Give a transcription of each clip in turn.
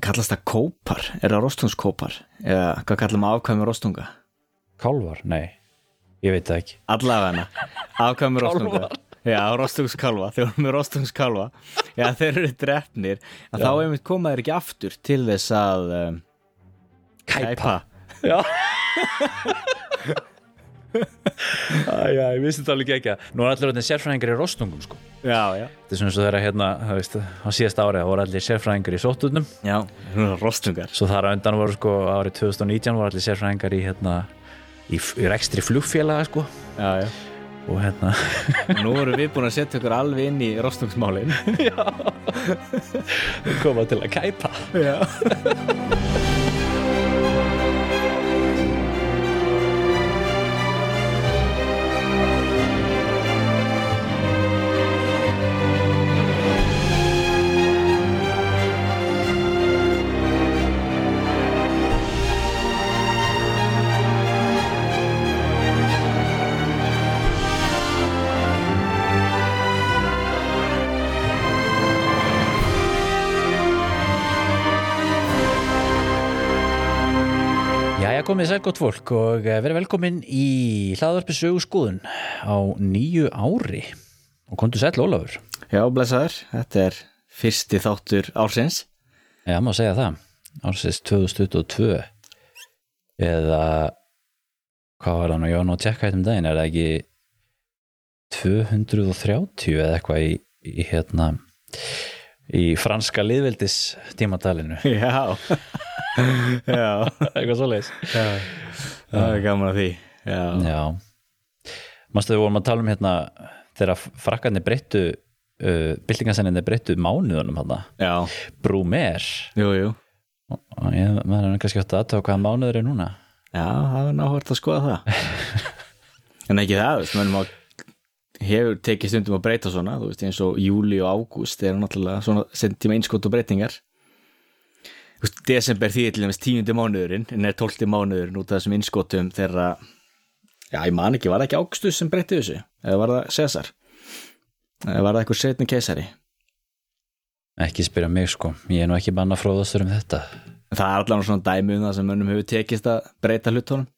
kallast það kópar, er það rostungskópar eða hvað kallum afkvæmi rostunga? Kálvar? Nei, ég veit það ekki. Allavega. Afkvæmi rostunga. Já, rostungskálfa, þeir eru með rostungskálfa já, þeir eru drefnir þá einmitt koma þeir ekki aftur til þess að um, kæpa. Já Æja, ég vissi þetta alveg ekki Nú er allir orðin sérfræðingar í rostungum sko. já, já, Þetta er svona eins og þeirra hérna það veist, á síðast ári voru allir sérfræðingar í sótturnum já, rostungar. Svo þar á undan voru sko árið 2019 voru allir sérfræðingar í hérna í, í rekstri flugfélaga sko. Já, já. Og hérna Nú erum við búin að setja okkur alveg inn í rostungsmálin. Koma til að kæpa. Já sæl gott fólk og eh, verið velkomin í hlaðvarpi sögu skoðun á nýju ári. Og komdu sæl Ólafur. Já, blessaður, þetta er fyrsti þáttur ársins. Já, má segja það. Ársins 2022 eða hvað var það nú, ég var nú að tjekka þetta um daginn. Er það ekki 230 eða eitthvað í, í hérna í franska liðveldis tímatalinu Já. Já, eitthvað svoleiðis. Það er gaman að því. Mástu við vorum að tala um hérna þegar frakkarnir breyttu uh, byltingasenninni breyttu mánuðunum hérna já, Brúmer jú, jú. Og ég, maður er kannski átt að aðtöfa hvaða mánuður er núna. Já, það er náhvert að skoða það. En ekki það, veist, mennum að hefur tekið stundum að breyta svona þú veist, eins og júli og ágúst er náttúrulega svona sendtíma einskot og breytingar. Þú veist, desember því til dæmis tíundi mánuðurinn en er tólti mánuðurinn út af þessum innskotum þeirra, já, ég man ekki, var það ekki águstus sem breytti þessu, eða var það Cæsar eða var það eitthvað setni keisari? Ekki spyrja mig sko, ég er nú ekki banna fróðastur um þetta. Það er allan svona dæmi um það sem mönnum hefur tekist að breyta hlutunum.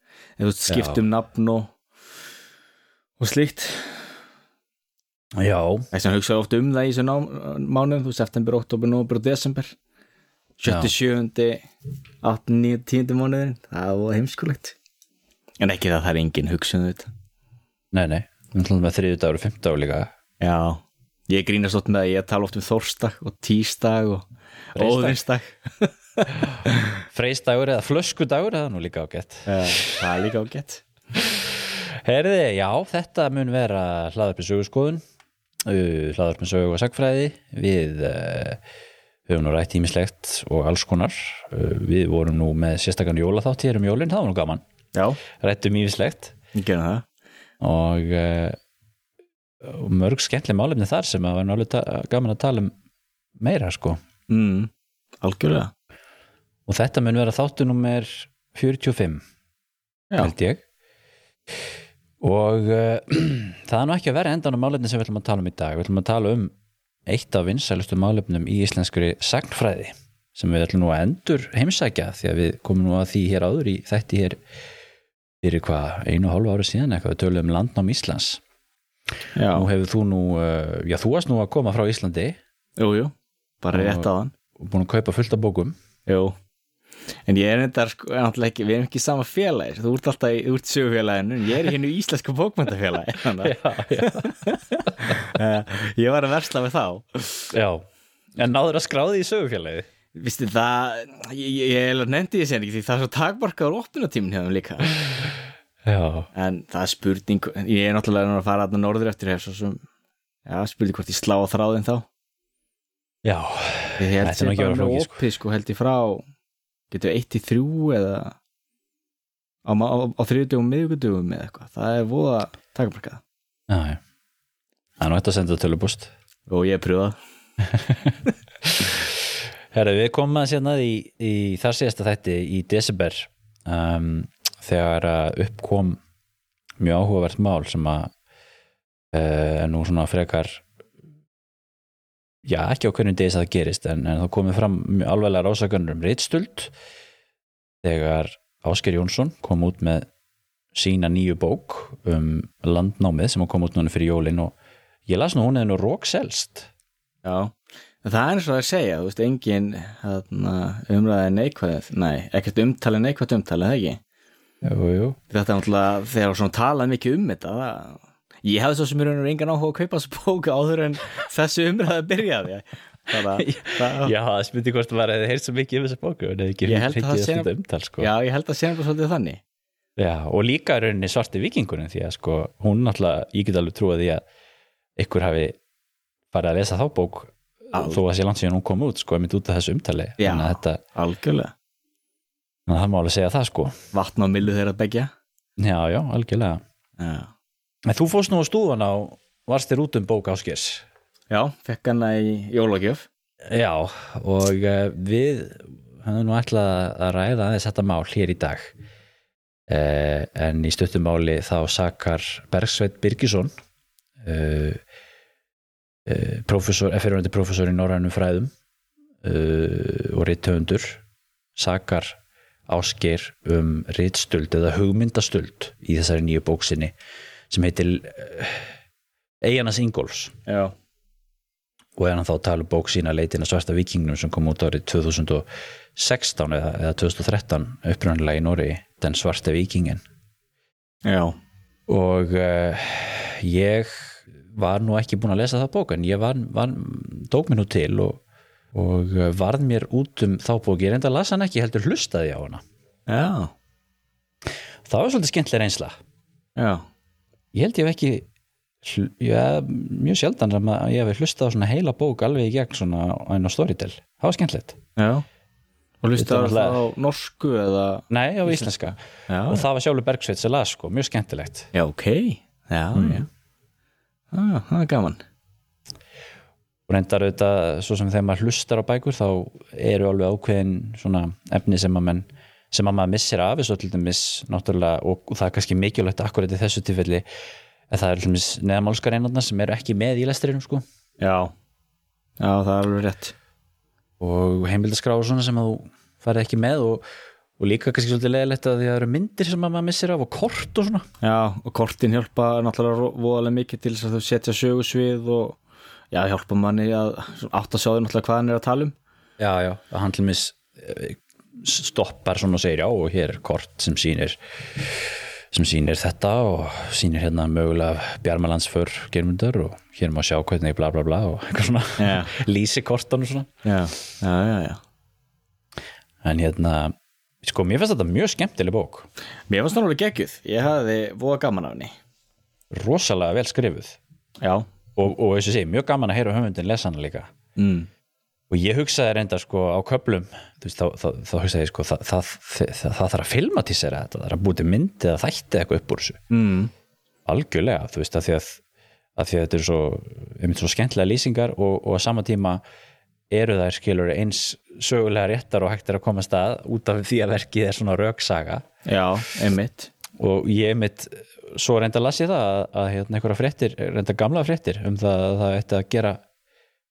Skiptum nafn og og slíkt Já, þess að hugsa oft um það í þessu mánuðum september, oktober, november og desember 7. 7. 8. 9. 10. mánuðin það var heimskulegt en ekki það það er engin hugsun þetta nei nei Við ætlum með þriðu dagur og fimmta dagur líka já, ég grínast oft með að ég tala oft um þórstak og tístak og Freistag. óðinstak Freisdagur eða flöskudagur, það er nú líka ágætt það er líka ágætt Herði, já, þetta mun vera hlaðarpið sögurskoðun hlaðarpið sögur og sagfræði við höfum nú rætt ímislegt og alls konar. Við vorum nú með sérstakann jólaþátt hér um jólinn, það var nú gaman. Já, rættum ímislegt og, og mörg skemmtileg málefni þar sem að alveg ta- gaman að tala um meira sko. Mm, algjörlega. Og þetta mun vera þáttu nummer 45 Já. held ég og uh, það er nú ekki að vera endan á málefni sem við ætlum að tala um í dag. Við ætlum að tala um eitt af vinsælustu málefnum í íslenskri sagnfræði sem við ætlum nú að endur heimsækja því að við komum nú að því hér áður í þætti hér fyrir hvað, einu og hálfu ári síðan eitthvað við tölum um landnám Íslands. Já, nú hefur þú nú, uh, já þú varst nú að koma frá Íslandi. Jú, jú, bara rétt á hann og búin að kaupa fullt af bókum. Jú, en ég er þetta sko, náttúrulega ekki, við erum ekki sama félagir þú ert alltaf í, sögufélaginu en ég er í hennu íslensku bókmyndafélagi eh, ég var að versla með þá. Já. En náður að skráði í sögufélagi Vistu það, ég, nefndi því sen ekki því það er svo takmarkaður opnunatímin þeim líka. Já, en það er spurning, ég er náttúrulega að fara að norður eftir hér svo sem, já, spurning hvort ég slá á þráðin þá. Já. Þetta er sér flókið, sko. opið sko, held ég frá getur eitt í þrjú eða á, á, á þriðdugum miðugudugum eða eitthvað, það er voða takmarkað. Já, já. Það er þetta að senda tölubúst og ég pröfað Herra, við komum að sérna í, í þar síðasta þætti í desember um, þegar að upp kom mjög áhugavert mál sem að uh, er nú svona frekar já, ekki á hvernig degis að það gerist en, en það komið fram alveglega rásaganur um reitstuld þegar Ásker Jónsson kom út með sína nýju bók um landnámið sem kom út núna fyrir jólin og ég las nú hún eða nú rókselst Já, það er eins og að segja, þú veist, engin hérna, umræði neikvæð, nei, ekkert umtali neikvæð umtali, það ekki? Jú, jú Þetta er náttúrulega, þegar svona talað mikið um þetta, það, ég hefði svo sem er einhvern engan áhuga að kaupa þessu bóku áður en þessu umræði byrjaði. Það, það, Já, það spyndi hvort það var eða heyrst svo mikið um þessa bóku en ekki að það fengið sé- þetta umtal sko. já, ég held að sé nefnilega svolítið þannig. Já, og líka í rauninni svarti vikingurinn því að sko, hún náttúrulega, ég get alveg trúið því að ykkur hafi farið að lesa þá bók Al- þó að sé langt síðan hún kom út sko, einmitt út af þessu umtali Já. þannig að þetta, Algjörlega. þannig að það má alveg segja það sko Vatn á millu þeirra begja. Já, já, algjörlega Já. En þú fórst nú á stúfan á varst þér út um bók áskers Já, fekk hana í jólagjöf. Já, og uh, við höfum nú ætlað að ræða aðeins þetta mál hér í dag. Uh, en í stuttumáli þá sakar Bergsveit Birgisson uh, uh, professor, fyrirvændi professor í norrænum fræðum og rithöfundur sakar ásker um ritstöld eða hugmyndastöld í þessari nýju bóksinni sem heitir uh, Eiganas Ingolfs Já. og er hann þá að tala um bók sína leitin að svarta vikingnum sem kom út árið 2016 eða, eða 2013 upprænlega í Nóri, den svarta vikingin Já. og uh, ég var nú ekki búin að lesa það bók en ég var, var tók mér nú til og, og eh, varð mér út um þá bók, ég reynda að lasa hann ekki heldur hlustaði á hana Já. það var svolítið skemmtilega reynsla Já. Ég held ég hef ekki já, mjög sjaldan að ég hef hlustað á svona heila bók alveg í gegn svona á einu Storytel, það var skemmtilegt Já. Og var það á norsku eða... Nei, á íslenska Já. og það var sjálfur Bergsveit sem las sko, mjög skemmtilegt Já, ok. Já, já. Já, það er gaman. og reyndar auðvitað, svo sem þegar maður hlustar á bækur þá eru alveg ákveðin svona efni sem að menn sem að maður missir af þessu til dæmis náttúrulega og það er kannski mikilvægt akkurat í þessu tilfelli en það er til dæmis neðamálskar einarnar sem eru ekki með í lestrinum sko Já. Já, það er alveg rétt. og heimildaskrá og svona sem að þú farið ekki með og, og líka kannski svolítið leðilegt að því að það eru myndir sem að maður missir af og kort og svona Já, og kortin hjálpa náttúrulega voðalega mikið til þess að þau setja sögusvið og já, hjálpa manni að átt að sjá þau náttúrulega hvað hann er að tala um. já, já, að hann til mis stoppar svona og segir já og hér er kort sem sýnir sem sýnir þetta og sýnir hérna mögulega bjarmalandsför germundar og hér má sjá hvernig bla bla bla og eitthvað svona Já. lýsi kortan og svona Já, já, já, já. en hérna, sko mér finnst þetta mjög skemmtileg bók Mér fannst það náttúrulega geggjuð. Ég hafði voða gaman af henni. rosalega vel skrifuð Já. og, og eins og sé, mjög gaman að heyra höfundin lesa hana líka Mm. Og ég hugsaði reynda sko á köplum veist, þá, þá, þá hugsaði ég sko það, það, það, það þarf að filmatísera þetta það þarf að búti myndi eða þætti eitthvað upp úr þessu Mm. algjörlega, þú veist, að því að, að því að þetta eru svo, svo skemmtilega lýsingar og, og að sama tíma eru þær skilur eins sögulega réttar og hægt er að koma að stað út af því að verkið er svona röksaga Já, einmitt. og ég einmitt svo reynda að lasi það að, að hérna einhverja fréttir, reynda gamla fréttir um það að það ætti að gera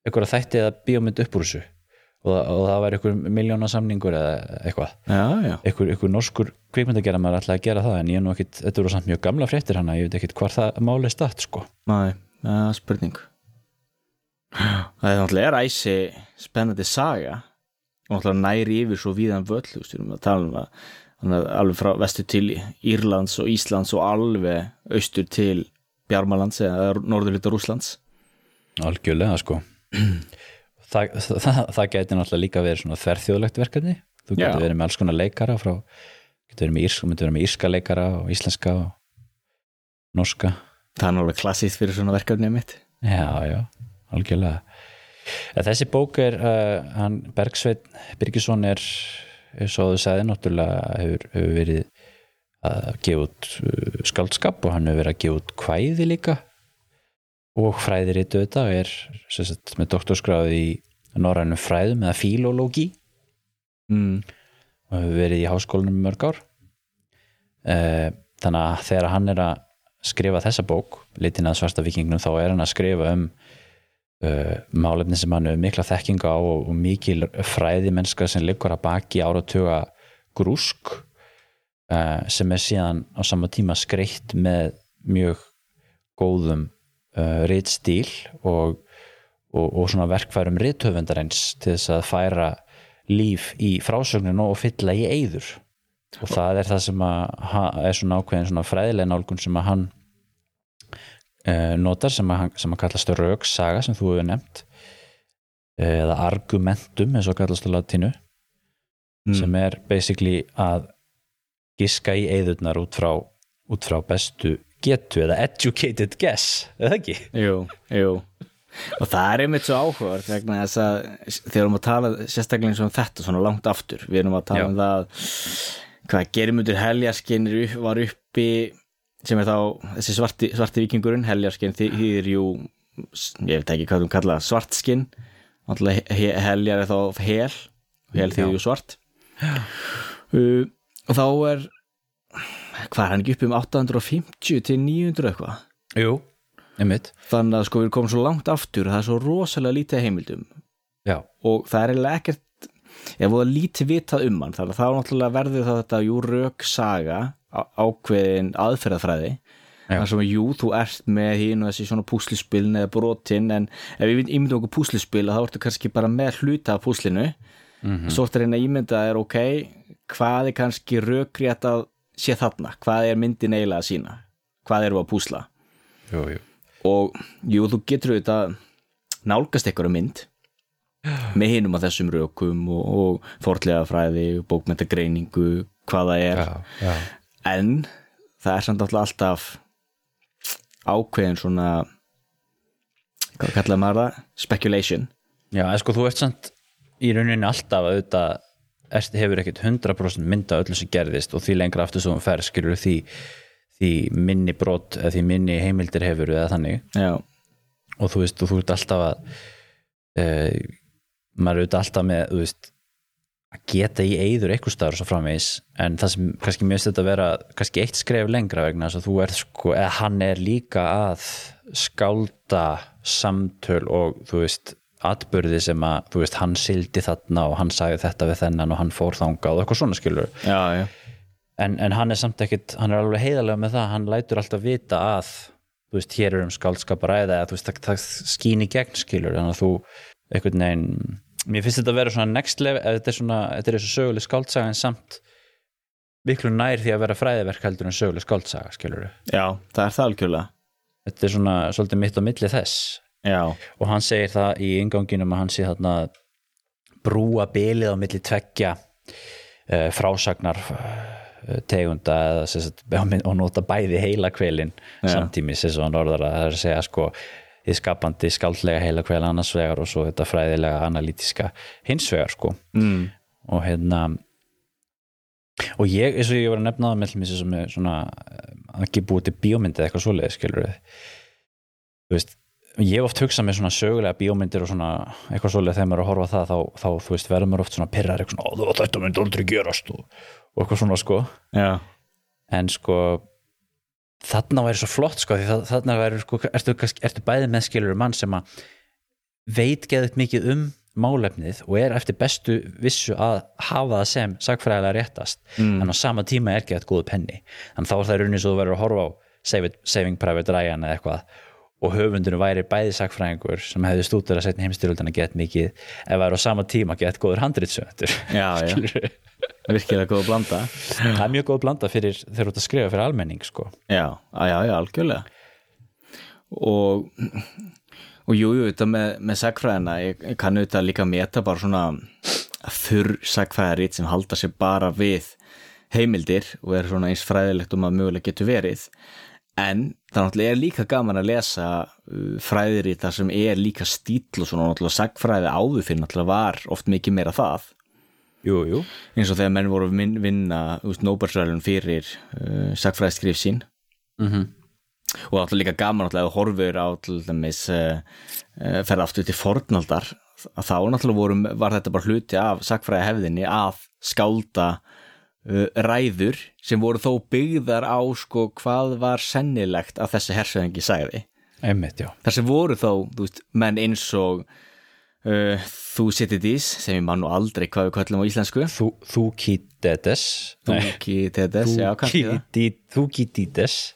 einhverja þætti eða bíómynd upp úr þessu. Og, það- og það var einhver miljónasamningur eða eitthvað, einhver, einhver norskur kvikmyndagerða maður ætlaði að gera það en ég er nú ekkit, þetta eru samt mjög gamla fréttir hana, ég veit ekkit hvar það máli er statt sko. Næ, ja, spurning. Það er náttúrulega er æsi spennandi saga. Og náttúrulega næri yfir svo víðan völl, við erum að tala um alveg frá vestur til Írlands og Íslands og alveg austur til Bjarmalands eða norðurluta Rúslands. algjörlega sko það, það, það gæti náttúrulega líka verið svona þverþjóðlegt verkefni þú Já. getur verið með alls konar leikara frá, getur verið með, myndi verið með írska leikara og íslenska og norska Það er náttúrulega klassíkt fyrir svona verkefnið mitt. Já, já, algjörlega En Þessi bók er uh, hann Bergsveit Birgisson er og þú sagði náttúrulega hefur, hefur verið að gefa út uh, skáldskap og hann hefur verið að gefa út kvæði líka og fræðiritu þetta er sagt, með doktorskráði í norrænum fræðum eða fílólógi Mm. og hefur verið í háskólanum mörg ár Eh, þannig að þegar hann er að skrifa þessa bók litin að svarta vikingnum þá er hann að skrifa um uh, málefni sem hann hefur mikla þekkinga á og, og mikil fræði mennska sem liggur að baki áratuga grúsk uh, sem er síðan á sama tíma skreitt með mjög góðum uh, ritstíl og, og, og svona verkfærum rithöfundarins til þess að færa líf í frásögninu og fylla í eyður og það er það sem að er svona ákveðin svona fræðilega nálgun sem að hann uh, notar sem að, sem að kallast röksaga sem þú hefur nefnt eh, eða argumentum eins og kallast á latínu Mm. sem er basically að giska í eyðurnar út frá, út frá bestu getu eða educated guess, eða ekki? Jú, jú og það er einmitt svo áhugaður vegna þess að þegar við erum að tala sérstaklega eins og um þetta svona langt aftur við erum að tala Já. um það hvað er upp- var uppi sem er þá þessi svarti, svarti vikingurinn Heljarskinn þýðir jú ég veit ekki hvað þú kalla svartskinn heljar er þá hel hel þýðir Já. jú svart uh, og þá er hvað er hann ekki upp um 850 til 900 eitthvað? Jú, einmitt. Þannig að sko við komin svo langt aftur það er svo rosalega lítið heimildum. Já, og það er eiginlega ekkert ef það lítið vitað um hann þannig að þá náttúrulega verður það þetta jú rök saga á- ákveðin aðferðafræði. Þar sem að jú þú ert með hín og þessi svona púslispil eða brotin en ef við ímyndum okkur púslispil þá ertu kannski bara með hluta af púslinu. Mhm. svo ertu að reyna að ímynda er ok hvað er kannski rökrétt að sé þarna, hvað er myndin eiginlega að sína hvað eru að púsla? Jú, jú. Og jú, þú getur auðvitað nálgast eitthvað mynd með hinum að þessum rökum og, og fortlega fræði, bókmentagreiningu hvað það er, Já, já, en það er samt alltaf alltaf ákveðin svona hvað kallaði maður það? Speculation. Já, en sko þú ert samt í rauninni alltaf að auðvitað hefur ekkert 100% mynda öllu sem gerðist og því lengra aftur svo um fer skilur því, því minni brot eða því minni heimildir hefur eða þannig. Já, og þú veist, og þú ert alltaf að e, maður er auðvitað alltaf með veist, að geta í eyður eitthvað staður og svo framvegis. En það sem kannski mjög þetta að vera kannski eitt skref lengra vegna þess að þú ert sko, eða hann er líka að skálda samtöl og þú veist atbyrði sem að, þú veist, hann sildi þarna og hann sagði þetta við þennan og hann fór þangað og eitthvað svona skilur já, já, en, en hann er samt ekkit, hann er alveg heiðarlega með það, hann lætur alltaf vita að þú veist, hér er um skáldskap að ræða eða þú veist, það, það skín í gegn skilur, þannig að þú einhvern veginn, mér finnst þetta að vera svona next level, þetta er svona, þetta er þessu söguleg skáldsaga en samt miklu nær því að vera fræðiverk heldur en söguleg skáldsaga skilur, já, það er það algjörlega. Þetta er svona svolítið mitt á milli þess Já, og hann segir það í inganginum að hann sé þarna brúa bilið á milli tveggja uh, frásagnar uh, tegunda eða sagt, og nota bæði heila kvelin Já. samtímis eins og hann orðar að það er að segja sko í skapandi skáldlega heila kvel annars vegar og svo þetta fræðilega analítiska hins vegar sko mm. og hérna og ég, eins og ég var að nefna það með hlumins sem er svona eh, ekki búið til bíómyndið eitthvað svoleið skilur þú veist ég hef oft hugsað með svona sögulega bíómyndir og svona eitthvað svoleið þegar maður er að horfa það þá, þá þú veist verður maður oft svona pyrrar eitthvað svona, "Ó, þetta myndi aldrei gerast og, og eitthvað svona sko. Já, en sko þarna væri svo flott sko því þarna væri sko, ertu, ertu bæði með skilur mann sem að veit geðut mikið um málefnið og er eftir bestu vissu að hafa það sem sagfræðilega réttast Mm. en á sama tíma er geðut góðu penni. Þannig þá er það raunin svo þú verður að horfa á Saving Private Ryan eða eitthvað og höfundunum væri bæði sagfræðingur sem hefði stútur að setja heimstyrjöldana gett mikið ef væri á sama tíma gett góður já virkilega góð blanda. Það er mjög góð blanda fyrir þegar þú ert að skrifa fyrir almenning sko. Já, já, já, algjörlega. Og og jú, jú, þetta með, með sagfræðina ég, ég kann auðvitað líka meta bara svona þurr sagfræðarít sem halda sér bara við heimildir og er svona eins fræðilegt um að mögulega getur verið en það náttúrulega er líka gaman að lesa uh, fræðirít þar sem er líka stíl og svona náttúrulega sagfræði áður fyrir náttúrulega var oft mikið meira það. Jú, jú. Eins og þegar menn voru að vin- vinna Nóbersvælun fyrir uh, sagfræðiskrif sín. Mm og alltaf líka gaman þú horfir á uh, uh, ferða aftur til fornaldar þá náttúrulega voru, var þetta bara hluti af sakfræði hefðinni að skálda ræður sem voru þó byggðar á sko hvað var sennilegt að þessi hersöðingi sagði. Einmitt, já. Þar sem voru þú veist, menn eins og uh, þú sittir dís sem ég man nú aldrei hvað við kallum á íslensku. Þú, þú kýtetes. Þú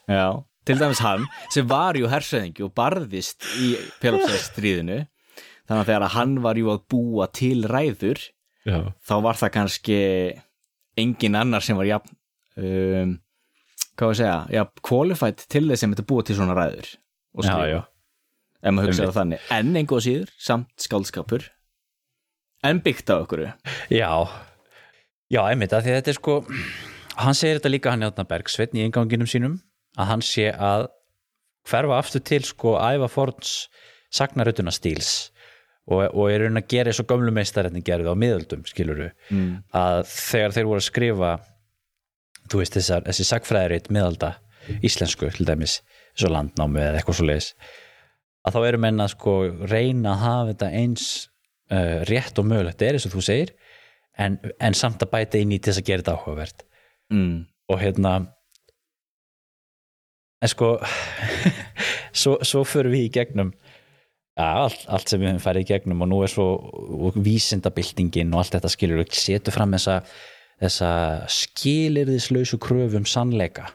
já, til dæmis hann sem var jú hersöðingi og barðist í Pelopsæs stríðinu þannig að þegar hann var jú að búa til ræður Já, þá var það kannski engin annar sem var jafn um, hvað var að segja, jafn qualified til þess sem þetta búa til svona ræður og skrifa, ef maður hugsa Einmitt. það þannig. En einhvað síður, samt skáldskapur. En byggt á okkur Já, já, einmitt að því að þetta er sko hann segir þetta líka hann Játna Bergsveitn í enganginum sínum að hann sé að hverfa aftur til sko æfa forns sagnarutuna stíls og, og er raun að gera eins og gömlu meistarinn gerði á miðöldum, skiluru mm. að þegar þeir voru að skrifa þú veist þessar, þessi sagfræðiritt miðalda íslensku til dæmis svo landnámi eða eitthvað svo leiðis að þá eru menn að sko reyna að hafa þetta eins uh, rétt og mögulegt er eins og þú segir en, en samt að bæta inn í til þess að gera þetta áhugavert Mm. og hérna en sko svo, svo förum við í gegnum allt, allt sem við höfum farið í gegnum og nú er svo vísindabildingin og allt þetta skilur og setur fram þessa, þessa skilirðislausu kröfum sannleika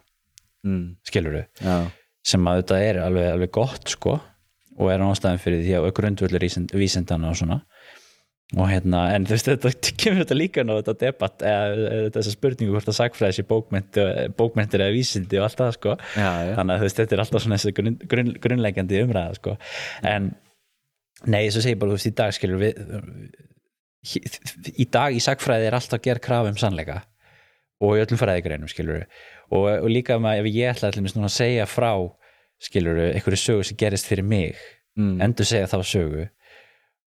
Mm. skilur Já. sem að þetta er alveg, alveg gott sko og er ástæðan fyrir því að grundvöldur vísindana og svona og hérna, en þú veist, þetta kemur þetta líka ná þetta debatt, eða, þessa spurningu hvort að sagfræðis í bókmentir eða vísindi og allt það, sko Já, já. þannig að þú veist, þetta er alltaf svona grunn, grunn, grunnlegjandi umræða, sko en, nei, þess að segja bara, þú veist, í dag skilur við í dag í sagfræði er alltaf gerð krafa um sannleika og í öllum fræðigreinum, skilur við og, og líka að ef ég ætla allir að segja frá, skilur við, einhverju sögu sem gerist fyrir mig, Mm. endur segja þá sögu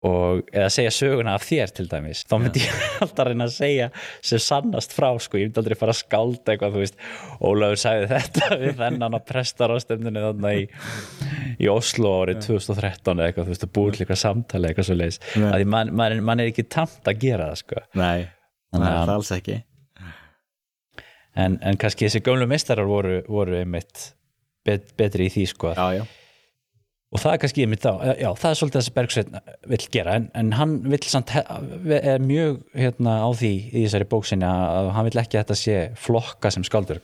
og eða segja söguna af þér til dæmis þá myndi ég alltaf reyna að segja sem sannast frá sko, ég myndi aldrei fara að skálda eitthvað, þú veist, Ólafur sagði þetta við þennan að prestar á stefninu þannig í, í Oslo árið 2013 eða eitthvað, þú veist, að búið eitthvað samtali eitthvað svo leiðis, Nei. að mann man, man er ekki tamt að gera það sko. Nei, Þannig það að- er það alls ekki. En, en kannski þessi gömlu meistarar voru, voru einmitt bet, betri í því sko. Já, já, og það er kannski einmitt þá, já, það er svolítið þessi Bergsveinn vill gera, en, en hann vill samt, er mjög hérna á því í þessari bóksinni að hann vill ekki að þetta sé flokka sem skáldur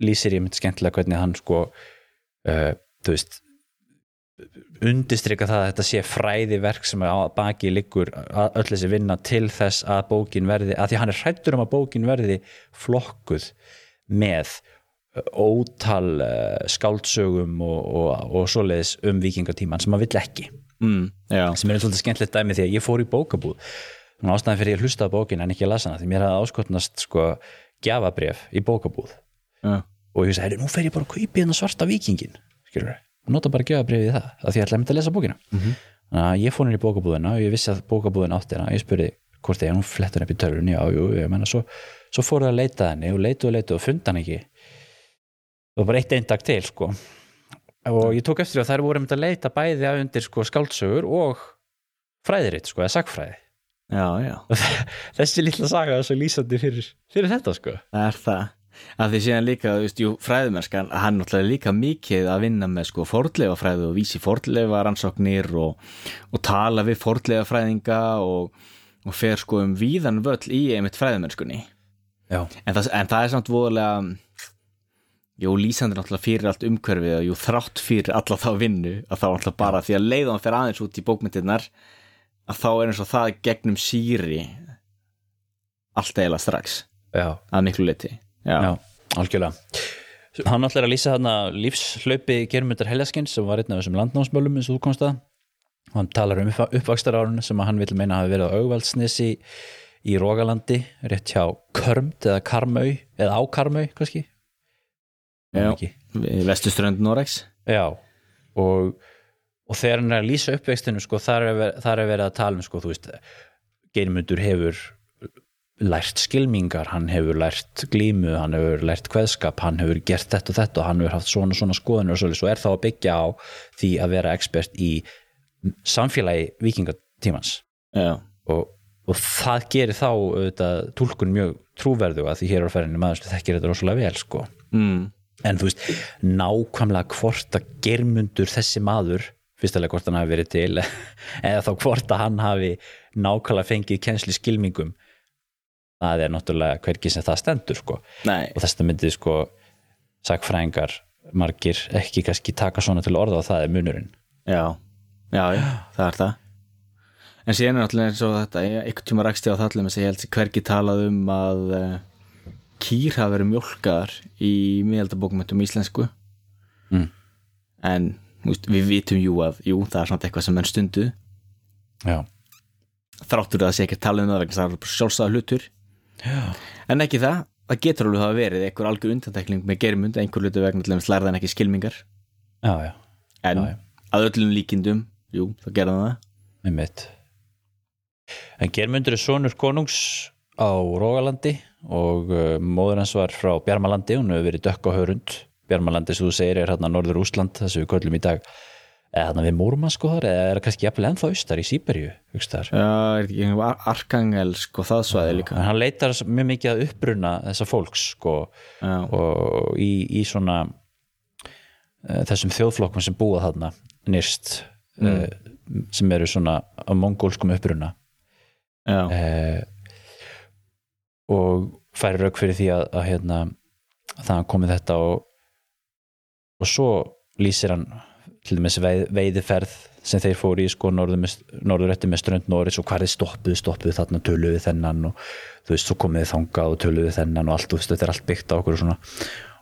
lýsir ég myndi skemmtilega hvernig hann sko uh, þú veist undistrika það að þetta sé fræðiverk sem á baki liggur öll þessi vinna til þess að bókin verði, að því hann er hrættur um að bókin verði flokkuð með ótal uh, skáldsögum og, og, og svoleiðis um vikingatíman sem maður vill ekki. Mm, sem er svolítið skemmtilegt dæmi því að ég fór í bókabúð. Og ástæðan fyrir ég hlustaði bókin en ekki að lasa hana því mér hafði áskotnast sko gjafabref í bókabúð. Já. og ég sagði, nú fer ég bara að kaupi hérna svarta vikingin skilur og nota bara gjafabrefið í það af því ég ætlaði að að lesa bókina. Mhm. þannig að ég fór henni í bókabúðina og ég vissi að bókabúðin átti hérna ég spurði hvort ég, hún flettur upp í törfun já, jú, ég menna, svo, svo fór það að leita að henni og leitu og leitu og funda hann ekki og bara eitt eindag til sko. Og ég tók eftir því að þær voru um að leita bæði að undir sko skáldsögur og fræðiritt sko, eða sagfræði já, já. þessi lilla saga er svo lýsandi fyrir, fyrir þetta sko. Það er það. Að því síðan líka, fræðumerskan hann náttúrulega líka mikið að vinna með sko fordleifa fræðu og vísi fordleifa rannsóknir og, og tala við fordleifa fræðinga og, og fer sko um víðan völl í einmitt fræðumerskunni en það, en það er samt voðalega jú, lýsandi náttúrulega fyrir allt umhverfið og jú, þrátt fyrir alla þá vinnu að þá náttúrulega bara því að leiða hann fyrir aðeins út í bókmyndirnar að þá er eins og það gegnum síri allt eiginlega strax. Já, að miklu liti já, já, algjörlega. Hann ætlar að lýsa þarna lífslaupi Germundar Heljaskins sem var einn af þessum landnámsmölum eins og þú komst að. Hann talar um uppvakstarárun sem að hann vil meina hafi verið á augvaldsnesi í, í Rógalandi, rétt hjá Körmt eða Karmau, eða á Karmau kannski Já. Man ekki. Við vestuströnd Norex Já, og, og þegar hann er að lýsa uppvextinu sko, þar er, er verið að tala um sko, Geirmundur hefur lært skilmingar, hann hefur lært glímu, hann hefur lært kveðskap, hann hefur gert þetta og þetta og hann hefur haft svona svona skoðunir og svolítið, svo er þá að byggja á því að vera expert í samfélagi vikingatímans og, og það gerir þá auðvitað, túlkun mjög trúverðu að því hér á ferðinni maður þekkir þetta rosalega vel sko. mm. En þú veist, nákvæmlega hvort að germundur þessi maður fyrstulega hvort hann hafi verið til eða þá hvort að hann hafi nákvæmlega fengið kennsli skilmingum það er náttúrulega hvergi sem það stendur sko. Nei, og þess að myndið sko sagfræðingar margir ekki kannski taka svona til orða og það er munurinn. Já, já, já, það er það. En síðan er náttúrulega eins og þetta ég- einhvern tíma rakst ég á það allir með sig ég held hvergi talað um að uh, kýr hafa verið mjólkaðar í miðaldabókmöntum íslensku. Mm. en veist, við vitum jú að jú, það er svona eitthvað sem menn stundu já, þráttur að það sé ekki að tala um það vegna að það er bara sjálfsæða hlutur já, en ekki það, það getur alveg hafa verið einhver algjör undantekling með germund einhver hlutu vegna til þess lærðan ekki skilmingar. Já, já, en að öllum líkindum jú, það gerðan það. En Germundur er sonur konungs á Rógalandi og uh, móður hans var frá Bjarmalandi hún hefur verið dökk á hörund. Bjarmalandi sem þú segir er hérna Norður Úsland það sem við köllum í dag. Eða hérna við Múrmann sko þar eða er það kannski jafnvel ennþá austar í Sýberju hugst þar? Já, er ekki einhver Arkangelsk og það svæði líka. En hann leitar mjög mikið að uppruna þessa fólks sko Já, og í, í svona uh, þessum þjóðflokkum sem búa þarna nýrst uh, sem eru svona á mongólskum uppruna. Já, og færi rauk fyrir því að, að hérna, það komið þetta og, og svo lýsir hann til dæmis veið, veiðiferð sem þeir fóru í sko norður, með, strönd Norris og hvað þeir stoppuðu, stoppuðu þarna töluðu þennan og þú veist, svo komið þið þangað og töluðu þennan og allt, þú veist, þetta er allt byggt á okkur og svona.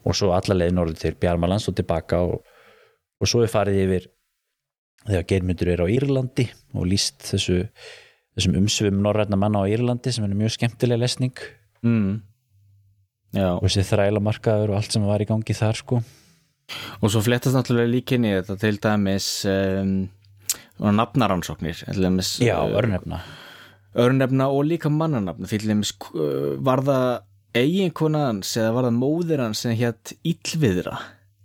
Og svo alla leið norður til Bjarmalands og tilbaka og, og svo er farið yfir þegar geirmyndur er á Írlandi og líst þessu þessum umsvum norræna manna á Írlandi sem er mjög skemmtileg lesning mm. þessi þrælamarkaður og allt sem var í gangi þar sko. Og svo flettast náttúrulega líkinni þetta til dæmis um, nafnaransóknir Já, uh, örnefna. örnefna og líka mannanafna til dæmis uh, var það eiginkona hans eða var það móðir hans sem hétt Íllviðra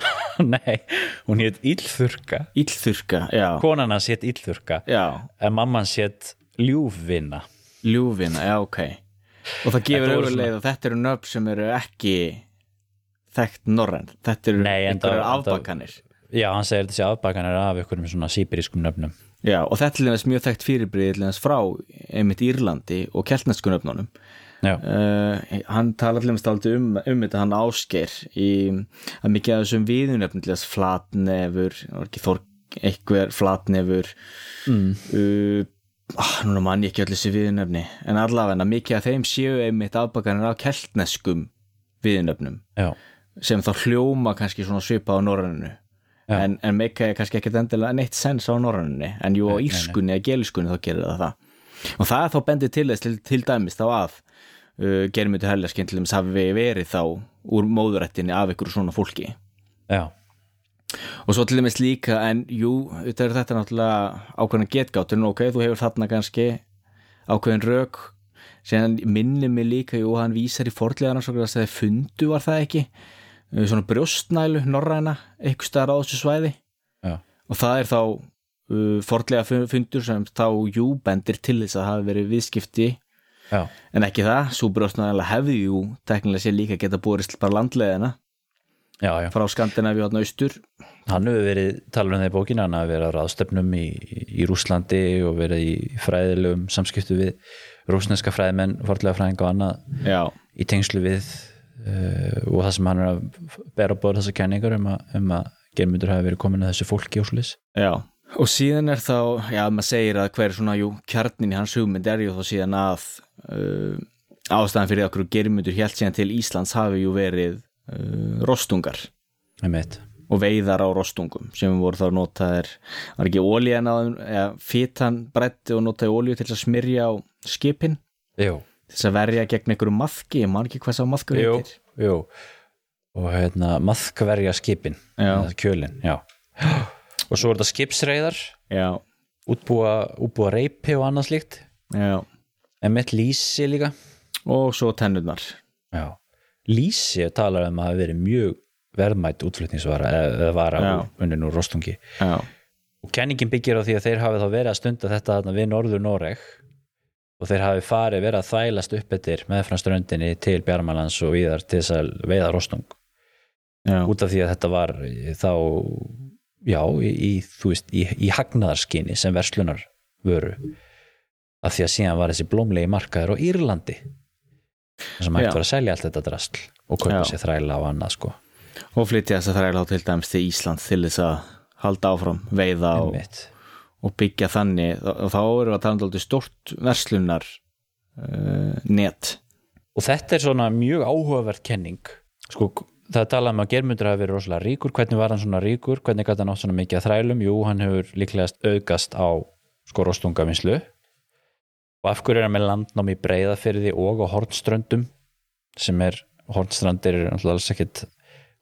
Nei, hún hétt Íllþurka Íllþurka, já, konan hans hétt Íllþurka já. En mamman hétt Ljúfvinna ljúfina, já ok og það gefur auðvitað að þetta eru nöfn sem eru ekki þekkt norræn þetta eru einhverjar afbakanir. Já, hann segir þessi afbakanir af einhverjum svona síberískum nöfnum. Já, og þetta er mjög þekkt fyrirbrið lífans frá einmitt Írlandi og keltnesku nöfnunum. Uh, hann lífans aldrei um, um þetta hann ásker í að mikið af þessum viðunöfnum lífans flatnefur ekki þorg eitthvað flatnefur mm. uh, ah, núna mann ég ekki öll þessi viðunöfni en allavega mikið af þeim séu einmitt afbakanir af keltneskum viðunöfnum já, sem þá hljóma kannski svona svipa á norræninu. Já. en, en meika er kannski ekkert endilega neitt sens á norræninu en jú á írskunni eða geliskunni þá gerir það það. Og það er þá bendið til þess til, til dæmis þá að uh, germyndu heljarskinn til dæmis hafi verið þá úr móðurættinni af ykkur svona fólki. Já, og svo til dæmis líka en jú, þetta er þetta náttúrulega ákveðin getgáttur, ok, þú hefur þarna kannski ákveðin rök. Síðan minni mig líka, jú, hann vísar í fordlegan að það fundu var það ekki? Uh, svona brjóstnælu, norræna eitthvað staðar á þessu svæði. Já, og það er þá uh, fordlega fundur sem þá jú bendir til þess að hafi verið viðskipti. Já, en ekki það, svo brjóstnæla hefði jú teknilega sér líka geta borist bara landleðina já, já. frá Skandinavíu og austur. Hann hefur verið, talar um það í bókina hann hefur verið á ráðstöfnum í, í Rúslandi og verið í fræðilegum samskiptu við rúsneska fræðimenn, forðlega fræðing og annað já, í tengslu við uh, og það sem hann er að bera á bóð þessar kenningar um að, um að germyndur hafi verið komin að þessu fólki og slis já. Og síðan er þá, já, maður segir að hver svona, jú, kjarnin í hans hugmynd er jú þá síðan að uh, ástæðan fyrir okkur germyndur helt síðan til Íslands hafi jú verið uh, rostungar. Með mitt og veiðar á rostungum sem voru þá notaðir var ekki ólíðan á þeim eða fitan bretti og notaði ólíu til að smyrja á skipin? Jú, til þess að verja gegn einhverju maðki ég man ekki hvað sá maðkur heitir. jú. Og hérna maðkverja skipin kjölin, já. Og svo er þetta skipsreiðar. Já, útbúa, útbúa reypi og annað slíkt. En mitt lýsi líka. Og svo tennurnar. Já. Lýsi talar um að hafa verið mjög verðmætt útflutningsvara eða vara Já. úr- unnin úr rostungi. Já, og kenningin byggir á því að þeir hafi þá verið að stunda þetta þarna við norður Noreg. Og þeir hafi farið verið að þælast upp eftir meðfram ströndinni til Bjarmalans og víðar til þess að veiða rostung. Já, út af því að þetta var þá já, í, veist, í, í hagnaðarskinni sem verslunar vöru. Af því að síðan var þessi blómlegi markaður á Írlandi þar sem hægt Já. var að selja allt þetta drasl og kaupa sér þræla og annað sko. Og flytja þess að þræla á til dæmis til Ísland til þess að halda áfram veiða og, og byggja þannig. Og þá við að tala um stórt verslunar uh, net. Og þetta er svona mjög áhugaverð kenning. Sko, það talað um að Germundur hafi verið rosalega ríkur, hvernig var hann svona ríkur? Hvernig gæti hann átt svona mikið að þrælum? Jú, hann hefur líklegast auðgast á sko rostungavinslu og af hverju er hann með landnám í breyðafyrði og á hornströndum sem er, hornstrandir er alls ekkit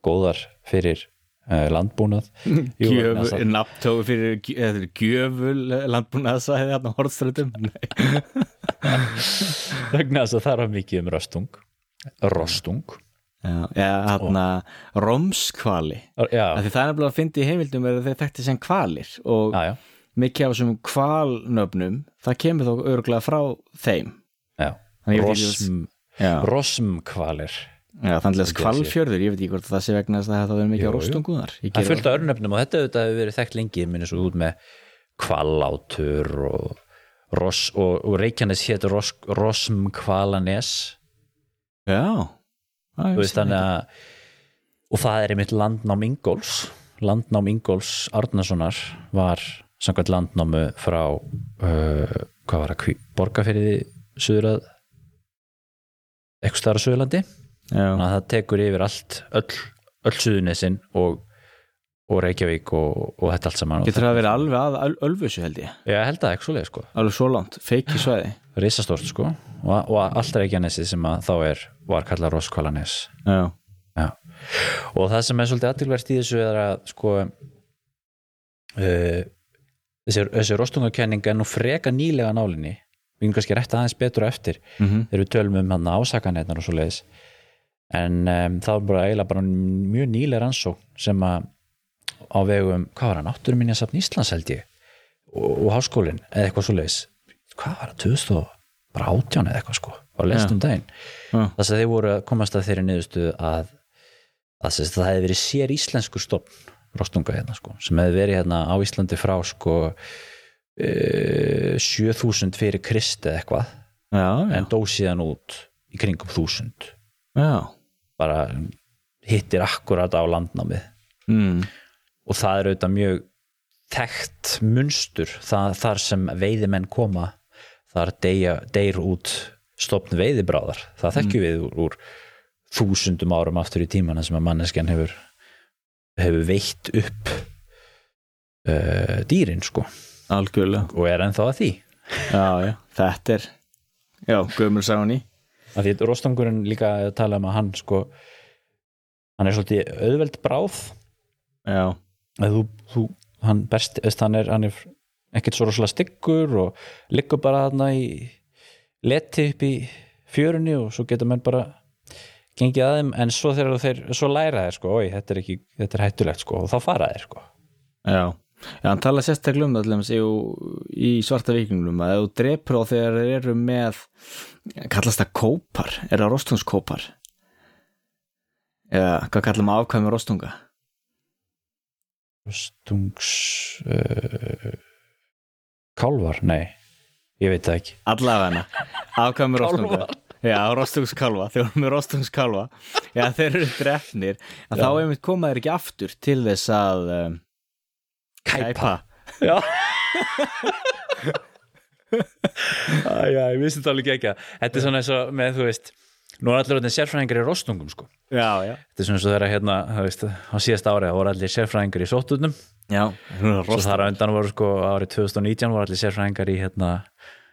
góðar fyrir uh, landbúnað. Nafntóðu fyrir gjöful landbúnaðsvæði þarna hortströndum vegna þess að það er mikið um rostung rostung. Já, þarna romskvali já, það er nefnilega að fyndi í heimildum að þeir þekkti sem kvalir og já, já, mikið af þessum kvalnöfnum það kemur þó örgulega frá þeim. Já. Rosm, rosmkvalir já. þannig að kvalfjörður ég veit ekki hvort það sé vegna að það verður mikið Jú, á jú. rostunguðar. Það er fullt af örnöfnum og þetta hefur verið þekkt lengi minni svo út með kvalátur og, ros, og, og Reykjanes hétt ros, Rosmkvalanes já, þú veist að og það er einmitt landnám Ingóls landnám Ingóls Árnasonar var samkvæmt landnámu frá uh, hvað var það, borgarferiði suður að eitthvað starra Suðurlandi. Þannig að það tekur yfir allt öll, öll suðunesin og, og Reykjavík og, og þetta allt saman. Getur það verið alveg að öl- ölfusu held ég? Já, held að ekki svo leið sko. Alveg svo langt, feiki svæði. Risastórt sko. Og, og allt Reykjanesi sem að þá er var kallað Roskvalanes já, Já. og það sem er svolítið aðtilvært í þessu er að sko uh, þessi, þessi rostungakenning er nú freka nýlega nálinni. Við erum kannski rætt aðeins betur eftir mhm, þegar við tölum um hann ásakanetnar og svo leiðis en um, það var bara eiginlega bara mjög nýlega rannsókn sem að á vegum, hvað var hann, átturuminjasafn Íslands held ég? Og, og háskólinn eða eitthvað svo leiðis hvað var það, 2018 eða eitthvað sko? Á lestum daginn. Já. þess að þeir voru að komast að þeirri niðurstuð að, að það hefði verið sér íslensku stofn rostunga hérna sko, sem hefði verið hérna á Íslandi frá sko uh, 7000 fyrir Krist eða eitthvað já, já, en dó síðan út í kringum 1000 já. bara hittir akkurat á landnámið. Mm. og það er auðvitað mjög þekkt munstur það, þar sem veiðimenn koma þar deyja, deyr út stopn veiðibráðar. Það þekkjum við úr, úr þúsundum árum aftur í tímana sem að manneskjan hefur hefur veitt upp uh, dýrin sko. Algjörlega. Og er ennþá að því. Já, já, þetta er já, gömur sáni að því rostangurinn líka að tala um að hann sko hann er svolítið auðveld bráð. Já, þú, þú hann veist, hann er, hann er ekkert svo rosalega styggur og liggur bara þarna í leti upp í fjörunni og svo getur menn bara gengið að þeim en svo þegar þeir svo læra þeir sko, oi, þetta er ekki, þetta er hættulegt sko og þá fara þeir sko. Já. Já, hann tala sérstaklega um það til dæmis í- svarta vikingnum að þú drepur á þegar þeir eru með kallast það kópar, er það rostungskópar eða hvað kallum að afkvæmi rostunga? Stungs uh, kálvar, nei ég veit það ekki. Allavega. Afkvæmi rostunga já, rostungskálfa, þeir eru með rostungskálfa já, þeir eru drefnir að þá einmitt koma þeir ekki aftur til þess að um, kæpa. já. Æja, ég vissi þetta alveg ekki Þetta er svona eins og með, þú veist Nú er allir orðin sérfræðingar í rostungum sko. Já, já, Þetta er svona eins og þeirra hérna, þú veist, á síðast ári það voru allir sérfræðingar í sóttutnum já. Svo þar á undan voru sko árið 2019 voru allir sérfræðingar í hérna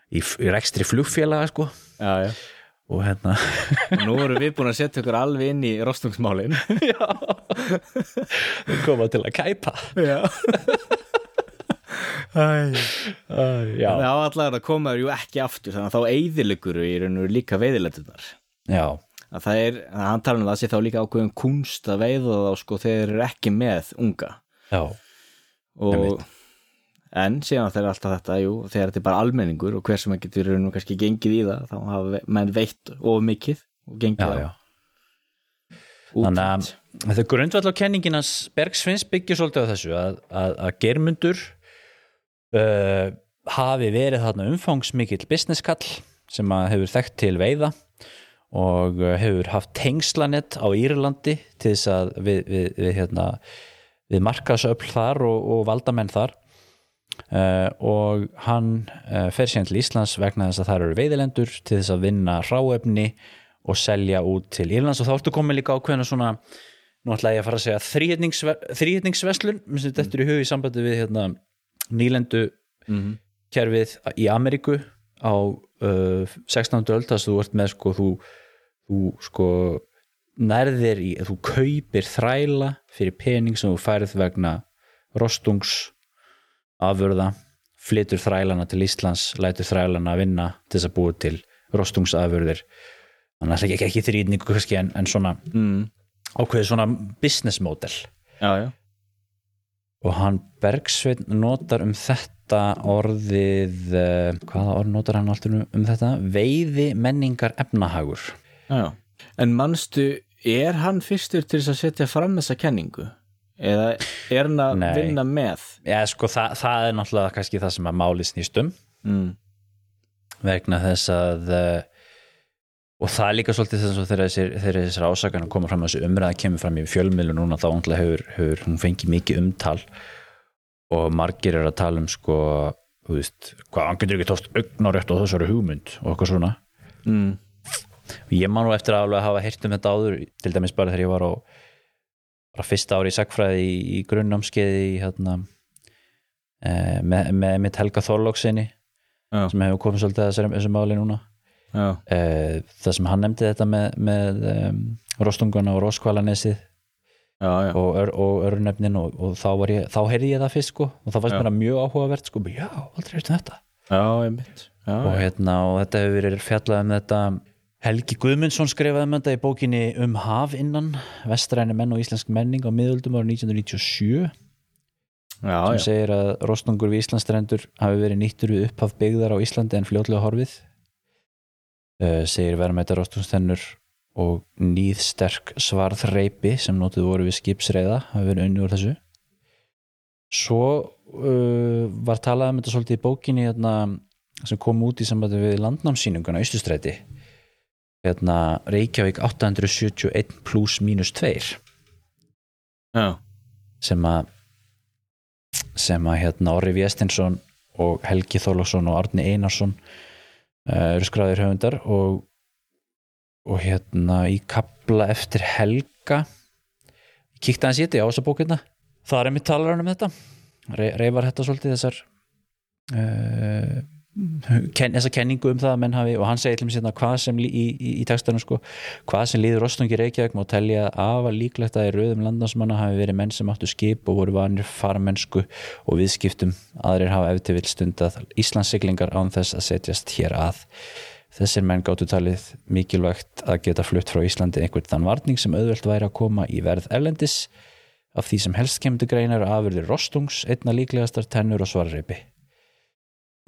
í, í rekstri flugfélaga sko. Já, já og hérna. Og nú erum við búin að setja okkur alveg inn í rostungsmálin koma til að kæpa. Já. Æ. já, Já, allar að koma er jú ekki aftur þannig að þá eyðilegur í raun og líka veiðilegtunar já, að það er, að hann tala um það sé þá líka ákveðum kunst að veiða þá sko þeir eru ekki með unga. Já, og. En síðan þeir alltaf þetta, jú, þegar þetta er bara almenningur og hver sem ekki getur nú kannski gengið í það þá hafa menn veitt of mikið og gengið já, á. já. Þannig að, þetta er grundvall á kenninginas Bergsvins byggir svolítið á þessu að, að, að germundur uh, hafi verið þarna umfangsmikill businesskall sem að hefur þekkt til veiða og uh, hefur haft tengslanett á Írlandi til þess að við, við, við, hérna, við markasöfl þar og, og valdamenn þar uh, og hann uh, fer síðan til Íslands vegna þess að það eru veiðilendur til þess að vinna ráefni og selja út til Írlands og þá ertu komið líka ákveðina svona nú ætla ég að fara að segja þríhetningsve, þríhetningsveslun mér finnst þetta er í hug í sambandi við hérna, nýlendu kerfið í Ameríku á uh, 16. öld þess að þú ert með sko þú, þú sko nærðir í, þú kaupir þræla fyrir pening sem þú færið vegna rostungs afurða, flytur þrælana til Íslands, lætur þrælana að vinna til þess að búa til rostungsafurðir þannig að ekki, ekki þrýtningu kannski en, en svona mm. ákveðið svona business model já, já, og hann Bergsveinn notar um þetta orðið eh, hvaða orð notar hann alltaf um þetta veiði menningar efnahagur já. En manstu, er hann fyrstur til þess að setja fram þessa kenningu? Eða er hann að vinna með? Já, sko, það, það er náttúrulega kannski það sem að máli snýst um Mm. vegna þess að uh, og það er líka svolítið þess að þegar þessir ásakanum koma fram að þessu umræða kemur fram í fjölmiðlu núna þá hefur, hefur hún fengið mikið umtal og margir er að tala um sko, þú veist hvað, hann getur ekki tóst augnarétt á þessari hugmynd og eitthvað svona Mm. ég man nú eftir að alveg hafa heyrt um þetta áður til dæmis bara þegar ég var á bara fyrsta ári í sagfræði í, í grunnnámskeiði í hérna e, með, með mitt Helga Þorlóksinni sem hefur komið svolítið að þessu, þessu máli núna. E, það sem hann nefndi þetta með, með um, rostunguna og roskvalanesið já, já. og, ör, og örnefnin og, og þá, ég, þá heyrði ég það fyrst sko og það fannst mér það mjög áhugavert sko, já, aldrei heyrt um þetta. Já, og, hérna, og þetta hefur verið fjallað um þetta Helgi Guðmundsson skrifaði um þetta í bókinni Um haf innan vestræni menn og íslensk menning á miðöldum ára 1997 já, sem já. segir að rostungur við Íslandstrendur hafi verið nýttur við upphaf byggðar á Íslandi en fljótlega horfið. Uh, segir verðmættar rostungstennur og nýðsterk svarðreipi sem notuð voru við skipsreiða hafi verið unni úr þessu. Svo uh, var talað um þetta svolítið í bókinni hérna, sem kom út í sambandi við landnámsýninguna Ístustræti hérna Reykjavík 871 pluss mínus 2 já. sem að sem að hérna Orri Viestinsson og Helgi Þorlóksson og Arni Einarsson uh, eru skráðir höfundar og, og hérna í kapla eftir Helga. Ég kíkti aðeins í þetta, ég á þessa bókina. Það er mitt talar hann um þetta. Re reyfar þetta svolítið þessar uh, ken, þessa kenningu um það að menn hafi og hann segir til mig sérna hvað sem í, í, í textanum sko, hvað sem líður rostungi Reykjavík má telja af að líklegt að í rauðum landansmanna hafi verið menn sem áttu skip og voru vanir farmennsku og viðskiptum. Aðrir hafa ef til vill stundað Íslandssiglingar án þess að setjast hér að. Þessir menn gáttu talið mikilvægt að geta flutt frá Íslandi einhvern þann varning sem auðvelt væri að koma í verð erlendis. Af því sem helst til greinar afurðir rostungs, einna líklegastar tennur og svarreipi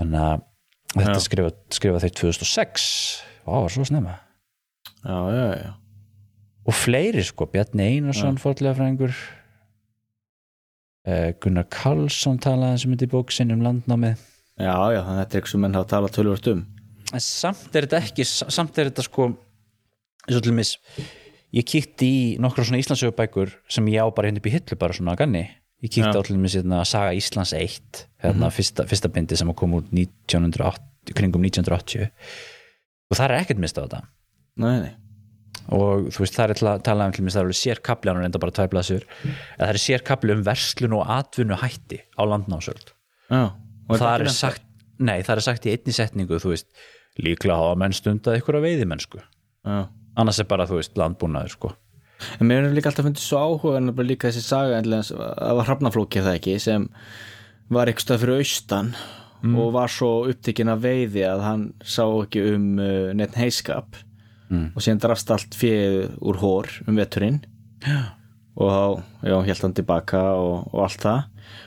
þannig að þetta Já. skrifa, skrifa þeir 2006 Vá, var svo snemma Já, já, já. og fleiri sko, Bjarni Einarsson Já. fórlega fræðingur eh, Gunnar Karlsson talaði sem myndi í bók sinni um landnámið Já, já, þannig að þetta er eitthvað sem menn hafa talað tölvört um. en samt er þetta ekki samt er þetta sko og til mis ég kíkti í nokkra svona Íslandsögubækur sem ég á bara hérna upp í hillu bara svona að ganni ég kíkti á til mis hérna Saga Íslands 1 hérna fyrsta, fyrsta bindi sem kom út 1980, kringum 1980 og það er ekkert mist á þetta. Nei, nei. og þú veist það er að tala um til mér það er alveg sérkabli, hann er enda bara tvær blaðsjur en það er sérkabli um verslun og atvinnu hætti á landnámsöld. Já. og það er sagt, nei það er sagt í einni setningu, þú veist líklega hafa menn stundað ykkur að veiðimennsku. Já. annars er bara, þú veist, landbúnaður sko En mér hefur líka alltaf fundið svo áhuga en bara líka þessi saga það var hrafnaflókið það ekki sem var eitthvað stöð fyrir austan og var svo upptekinn að veiði að hann sá ekki um uh, neitt heiskap Mm. og síðan drafst allt fjöð úr hór um veturinn. Og þá, hélt hann tilbaka og, og allt það.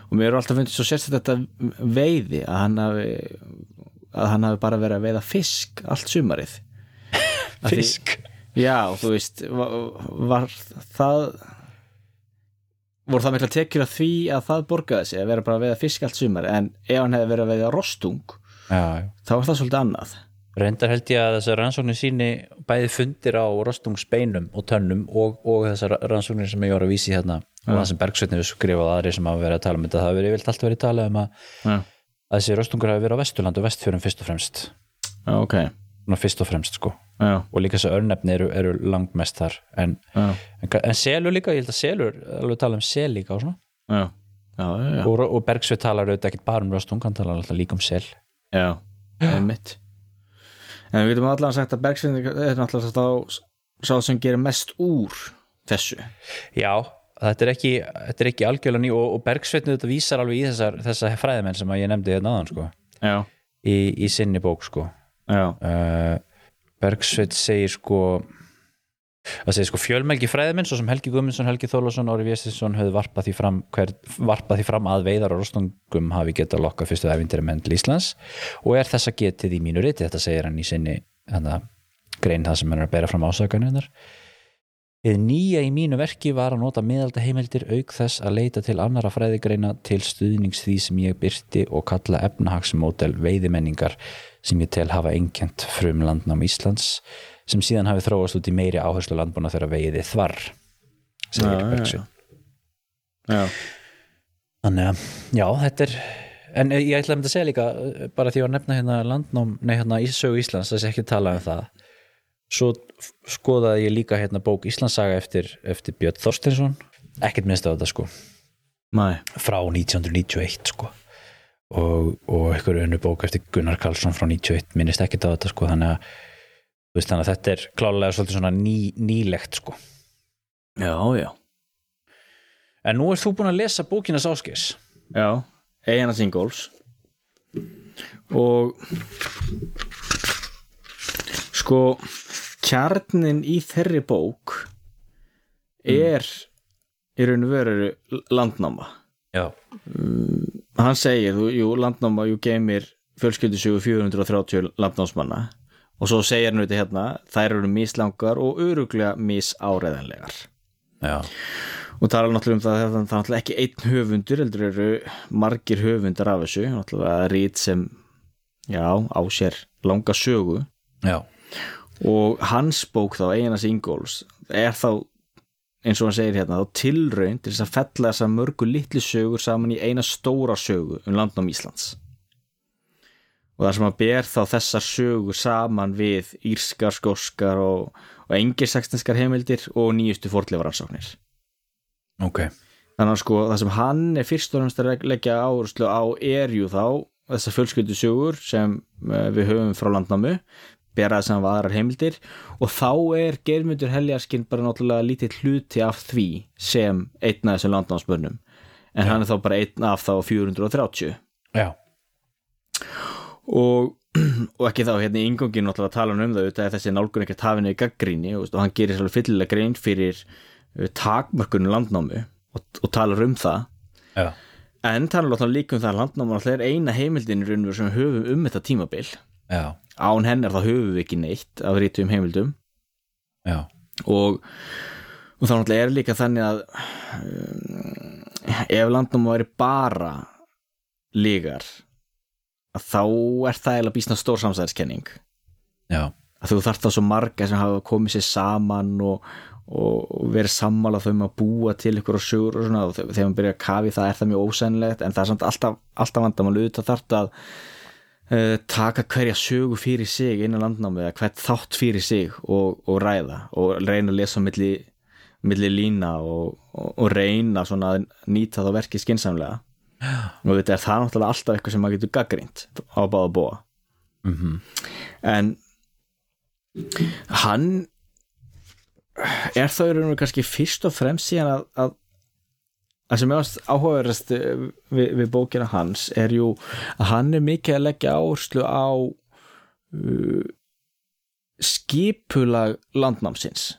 Og mér hefur alltaf fundið svo sérst þetta veiði að hann hafi að hann hafi bara verið að veiða fisk allt sumarið. Fisk Já, þú veist var, var það voru það mikla tekjur af því að það borgaði sig að vera bara að veiða fisk allt sumar en ef hann hefði verið að veiða rostung já, já. þá var það svolítið annað. Reyndar held ég að þessar rannsóknir síni bæði fundir á rostungsbeinum og tönnum og, og þessar rannsóknir sem ég var að vísi hérna og það sem Bergsveitnir við skrifað aðri sem hafa verið að tala um þetta það hafi verið yfirleitt allt verið talað um að, að þessi rostungur hafi verið á Vesturland og Vestfjörum fyrst og fremst. Já ok Svona fyrst og fremst sko. Já, og líka þessi örnefni eru, eru langmest þar en, en, en selur líka, ég held að selur alveg tala um sel líka og svona. Já. Já, og, og Bergsveit talar auðvitað ekki bara um rostung hann talar alltaf líka um sel. Já, einmitt. En við getum allan sagt að Bergsveinn er náttúrulega þá sá sem gerir mest úr þessu. Já, þetta er ekki, þetta er ekki algjörlega ný og, og Bergsveitnu þetta vísar alveg í þessar, þessar fræðimenn sem að ég nefndi hérna áðan sko, í, í sinni bók sko. Uh, Bergsveit segir sko að segir sko fjölmelgi fræðimenn svo sem Helgi Guðmundsson, Helgi Þólasson, Óri Viestinsson höfðu varpað því fram, hver, varpað því fram að veiðar og rostungum hafi getað lokkað fyrstu æfintýri menn til Íslands og er þessa getið í mínu riti, þetta segir hann í sinni hana, grein það sem hann er að bera fram ásakanir Eða nýja í mínu verki var að nota miðalda heimildir auk þess að leita til annara fræðigreina til stuðnings því sem ég byrti og kalla efnahagsmódel veiðimenningar sem ég tel hafa einkjent frum landnám Íslands sem síðan hafi þróast út í meiri áherslu landbúna þegar veiði þvar Já, já, Bergsveinn. já. Þannig að, já, þetta er en ég ætla að mynda að segja líka bara því að nefna hérna landnám nei, hérna í sögu Íslands, þess að ekki tala um það svo skoðaði ég líka hérna bók Íslandsaga eftir, eftir Björn Þorstinsson ekkert minnst á þetta sko. Nei, frá 1991 sko. Og, og einhverju önnu bók eftir Gunnar Karlsson frá 91 minnist ekkert á þetta sko. Þannig að, veist, þannig að þetta er klálega svolítið svona ný, nýlegt sko. Já, já. En nú ert þú búin að lesa bókina Sáskis Já, Einar Singóls og sko kjarnin í þeirri bók er í raun og veru landnáma. Já, hann segir, þú, jú, landnáma jú geymir fjölskyldusögu 430 landnámsmanna og svo segir hann auðvitað hérna, þær eru mislangar og öruglega misáreðanlegar já, og tala náttúrulega um það að það er náttúrulega ekki einn höfundur heldur eru margir höfundar af þessu náttúrulega rít sem já, á sér langa sögu. Já og hans bók þá, Einars Ingóls er þá, eins og hann segir hérna þá tilraun til þess að fella þessar mörgu litlu sögur saman í eina stóra sögu um landnám Íslands. Og það sem að ber þá þessar sögur saman við írskar, skóskar og, og engir sextinskar heimildir og nýjustu fordleifaransóknir ok, þannig að sko það sem hann er fyrst og fremst að leggja áherslu á er jú þá þessar fjölskyldusögur sem eh, við höfum frá landnámu beraði saman við aðrar heimildir og þá er germyndur heljarskinn bara náttúrulega lítið hluti af því sem einn af þessum landnámsbönnum en hann er þá bara einn af þá 430 já, og, og ekki þá hérna í ingangin náttúrulega að tala um þau þetta er þessi nálgun ekki að tafinu í gaggríni og, hann gerir svolítið fyllilega grein fyrir uh, takmörkunum landnámu og, og talar um það. Já, en talar náttúrulega líka um það að náttúrulega er eina heimildin í raun og veru sem höfum um þetta tímabil. Já, án hennar þá höfum við ekki neitt af rítum heimildum. Já. Og, og þá náttúrulega er líka þannig að um, ef landnámu væri bara lígar að þá er það eiginlega býsna stór samsæðiskenning að þú þarft þá svo marga sem hafa komið sér saman og, og, verið sammála þau með að búa til ykkur og sögur og svona. Og þegar maður byrja að kafi það er það mjög ósænlegt en það er samt alltaf, alltaf vandamál. Auðvitað þarft að uh, taka hverja sögu fyrir sig innan landnámi eða hvert þátt fyrir sig og, og ræða og reyna að lesa á milli, lína og, og reyna svona að nýta þá verkið skinsamlega og þetta er það náttúrulega alltaf eitthvað sem maður getur gaggrínt á báða búa mhm, en hann er þá í raun og kannski fyrst og fremst síðan að, að það sem er áhugaverðast við, við bókina hans er jú að hann er mikið að leggja áherslu á uh, skipulag landnámsins.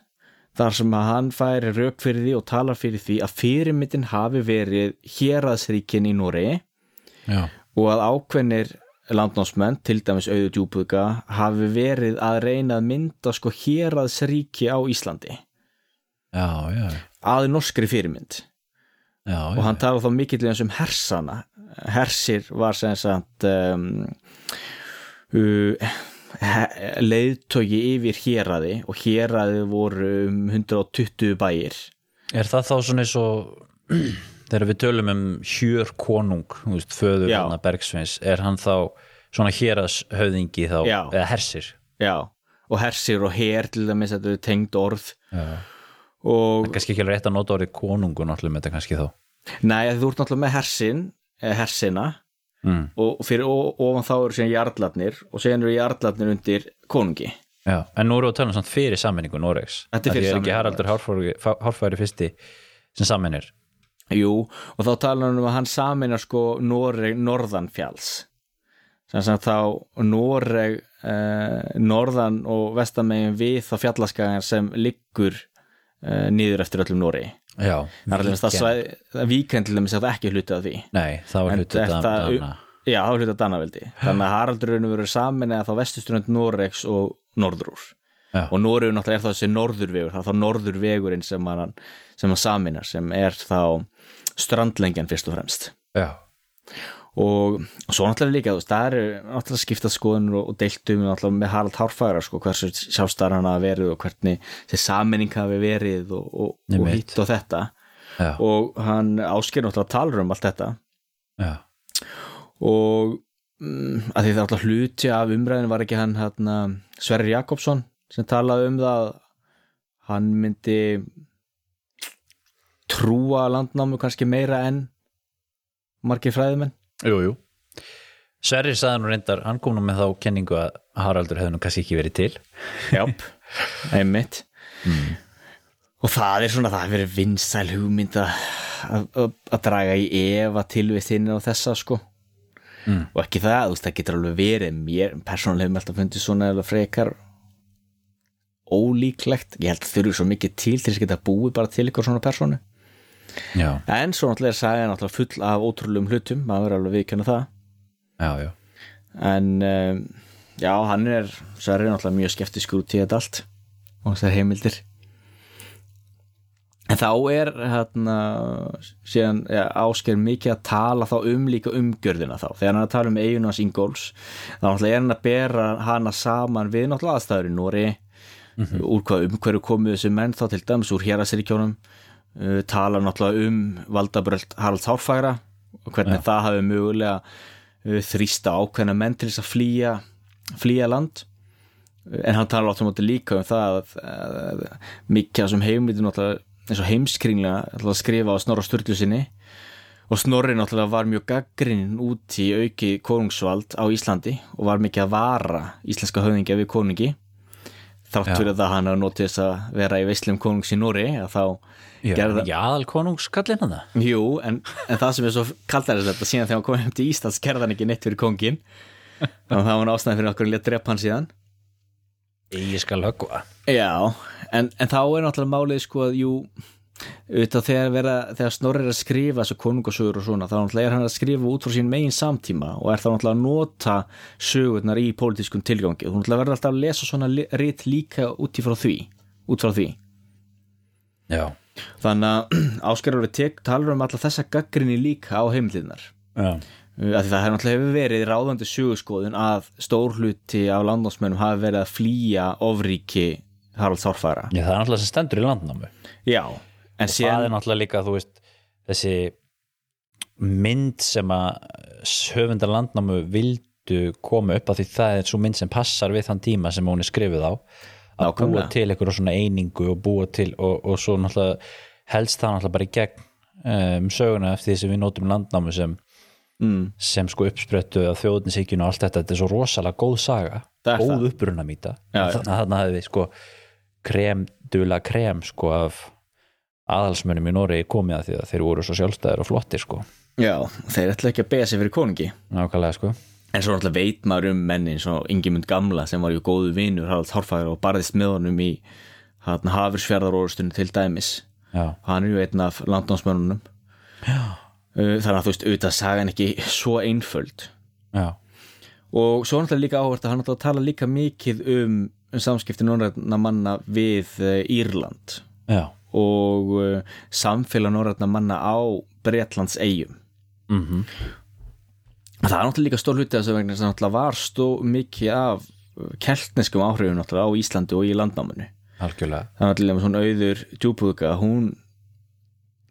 Þar sem að hann færi rauk fyrir því og talar fyrir því að fyrirmyndin hafi verið héraðsríkin í Nóri já, og að ákveðnir landnámsmenn, til dæmis auðu djúbuga hafi verið að reyna að mynda sko héraðsríki á Íslandi. Já, já. Að norskri fyrirmynd já, og hann talar þá mikill eins um hersana. Hersir var sem sagt um, uh, leiðtogi yfir héraði og héraði voru um 120 bæir. Er það þá svona eins og þegar við tölum um hjör konung, veist, föður hann Bergsveins, er hann þá svona héras höfðingi þá, Já. eða hersir? Já, og hersir og her til dæmis þetta eru tengd orð. Já. Og kannski ekki alveg rétt að nota orðið konungu náttúrulega með þetta kannski þá. Nei, þú ert náttúrulega með hersin eða hersina mm. og fyrir ofan þá eru síðan jarlarnir og síðan eru jarlarnir undir konungi. Já, en nú erum við að tala um samt fyrir sammenningu Noregs. Þetta er fyrir Af því er ekki Haraldur Hárfæri, fyrsti sem sammennir Jú, og þá hann um að hann saminar sko Noreg norðanfjalls. Sem sagt þá Noreg eh, norðan og vestamegin við þá fjallaskagan sem liggur eh, niður eftir öllum Það er það það víkend til dæmis að það ekki hluti af því. Nei, er En hlutið þetta- Dana. Já, það er hluti af Danaveldi. Þannig að Haraldur raunum verið samin eða þá vestusturönd Noregs og norðrúr Já. og Noregur náttúrulega er það þessi norðurvegur það er þá norðurvegurinn sem hann, sem hann saminar sem er þá strandlengjan fyrst og fremst. Já, og, og svo náttúrulega líka það eru náttúrulega skipta skoðunur og, og deiltum náttúrulega með Harald Hárfæra sko, hversu sjálfstar hann hafi verið og hvernig þessi saminning hafi verið og, og, hitt og þetta. Já, og hann ásker náttúrulega talar um allt þetta. Já, og mm, að því það alltaf hluti af umræðinu var ekki hann hérna, Sverrir Jakobsson sem talaði um það að hann myndi trúa landnámu kannski meira en margir fræðimenn jú, jú. Sverrir sagði nú reyndar, hann kom nú með þá kenningu að Haraldur hefði nú kannski ekki verið til. Jáp, einmitt. Og það er svona það hefur verið vinsæl hugmynd að, draga í efa tilvist inn á þessa sko. Mm. og ekki það, þú veist, það getur alveg verið. Mér, persónulega hefum alltaf fundið svona eða frekar ólíklegt, ég held að þurfi svo mikið til til þess að geta búið bara til ykkur svona persónu Já, en svo náttúrulega er sagan náttúrulega full af ótrúlegum hlutum, maður er alveg viðkjörna það. Já, já. En um, já, hann er Sverri er náttúrulega mjög skeptiskur út í þetta allt og þessar heimildir. En þá er hérna síðan ja, ásker mikið að tala þá um líka umgjörðina þá. Þegar hann er að tala um eiginans Ingóls þá náttúrulega er hann að bera hana saman við náttúrulega aðstæður í Nóri úr hvað umhverju komu þessi menn þá til dæmis úr hérasirkjónum uh, tala náttúrulega um valdabröld Haralds Hárfæra og hvernig það hafi mögulega uh, þrýsta ákveðna menn til þess að flýja flýja land. En hann talar áttum átti líka um það að, að, að mikið sem heimlítið náttúrulega eins og heimskringlega að skrifa á Snorra Sturlu sinni. Og Snorri náttúrulega var mjög gaggrinn út í auki konungsvald á Íslandi og var mikið að vara íslenska höfðingja við konungi þrátt fyrir það hann að notið þess að vera í veislum konungs í Nóri að þá Já, gerði já aðal konungskallinn hann það Jú, en, en það sem er svo kallar þess þetta síðan þegar hann kom heim til Íslands gerði hann ekki neitt fyrir kongin þannig að það var ástæðan fyrir okkur að leta drepa hann síðan. Ég skal höggva Já, en, en þá er náttúrulega málið sko að jú auðvitað þegar, vera, þegar Snorri er að skrifa þessu konungasögur og svona þá er hann að skrifa út frá sín megin samtíma og er þá náttúrulega að nota sögurnar í pólitískum tilgangi. Og þú verður alltaf að lesa svona rít líka út frá því út frá því. Já, þannig að Áskarur tek, talar um alla þessa gaggrinni líka á heimildirnar. Já, því það hefur náttúrulega verið ráðandi sögurskoðun að stór hluti af landnámsmennum hafi verið að flýja ofríki Haralds Hárfæra já, það er náttúrulega sem stendur í landnámu Já, en það er síðan náttúrulega líka, veist þessi mynd sem að höfundar landnámu vildu koma upp af því það er svo mynd sem passar við þann tíma sem hún er skrifið á að Nákvæmlega. búa til einhverja svona einingu og búa til og, og svo náttúrulega helst það náttúrulega bara í gegn um, söguna eftir því sem við nótum landnámu sem, mm, sem sko uppsprettu að þjóðninsíkjunu og allt þetta, þetta er svo rosalega góð saga Það góð það. uppruna mýta Já, já. þannig að þarna hefði sko krem, dula krem sko af aðalsmönnum í Nóri komið að því að þeir voru svo sjálfstæðir og flottir sko. Já, þeir ætla ekki að beða sig fyrir konungi. Nákvæmlega sko. En svo náttúrulega veit maður um mennin svo Ingimund Gamla sem var ju góðu vinur Haralds Hárfæra og barðist með honum í hann hafursfjörðaróðustunni til dæmis. Já, hann er ju einn af landnámsmönnunum. Já. Þannig að þú veist, auðvitað sagan ekki svo einföld. Já, og svo náttúrulega líka áhvert að hann náttúrulega tala líka mikið um, um samskipti norræna manna við uh, Írland. Já, og uh, samfélag norræna manna á Bretlands eigum mm það er náttúrulega líka stór hluti þess að vegna sem náttúrulega var stó mikið af keltneskum áhrifum náttúrulega á Íslandi og í landnáminu. Algjörlega. Þannig að til dæmis hún auður djúbúðuga hún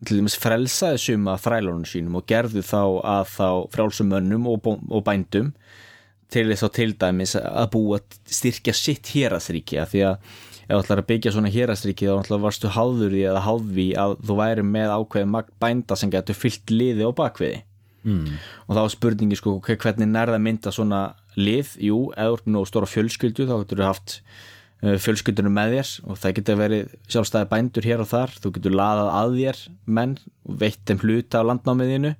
til dæmis frelsaði suma þrælunum sínum og gerðu þá að þá frjálsum mönnum og, og bændum til þess að til dæmis að búa styrkja sitt hérastríki af því að ef þú ætlar að byggja svona hérastríki þá náttúrulega varstu háður í eða háðví að þú væri með ákveðið magn bænda sem getur fyllt liði og bakviði. Mm. og þá er spurningi sko hver- hvernig nærða mynda svona lið, jú, eða með nógu stóra fjölskyldu þá getur þú haft uh, fjölskyldunum með þér og það getur verið sjálfstæði bændur hér og þar, þú getur laðað að þér menn veitt þeim hluta á landnámiðinu.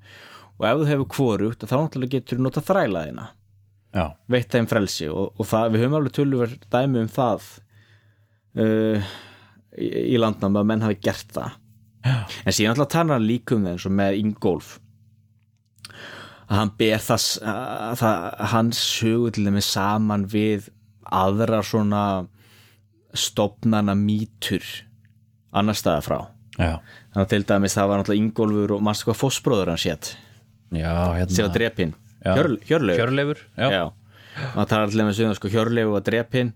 Og ef þú hefur hvorugt þá náttúrulega getur þú nota þrælaðina. Já, veitt þeim frelsi og, og það, við höfum alveg tölver dæmi um það uh, í, í landnámi að menn hafi gert það. Já, en síðan alltaf tannar hann um eins og með Ingolf að hann ber það, að, það hans þeim saman við aðra svona stopnana mýtur annar staða frá. Já, þannig að til dæmis það var náttúrulega Ingolfur og mannstu hvað fósbróður hann sétt hérna, sem var drepinn. Hjörleifur. Það talar allir með sögum sko, Hjörleifur var drepinn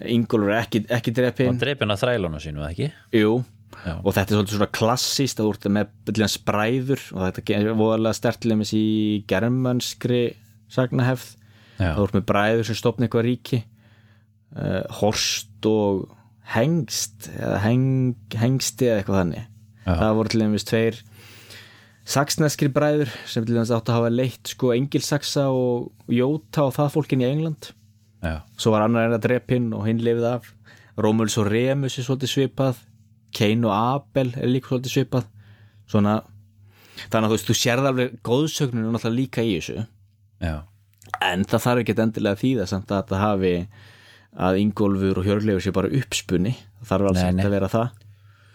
Ingolfur er ekki, ekki drepinn. Hann dreipin að þræluna sínu, ekki? Jú, Já. og þetta er svolítið svona klassíst að ert með byrjulega spræður og þetta er voðalega stertilegmis í germanskri sagnahefð. Já, þú ert með bræður sem stopna eitthvað ríki. Uh, Horst og Hengst eða heng, Hengsti eða eitthvað þannig. Já. það voru til dæmis tveir saksneskri bræður sem til dæmis átt að hafa leitt sko Engilsaksa og Jóta og það fólkin í England já, svo var annar enn að drepinn og hinn lifið af. Rómuls og Remus er svolítið svipað. Cain og Abel er líka svolítið svipað. Svona þannig að þú veist, þú sérð alveg góðsögninu náttúrulega líka í þessu. Já, en það þarf ekki endilega að þýða samt að það hafi að Ingólfur og Hjörleifur sé bara uppspunni. Það þarf alls ekki að vera það.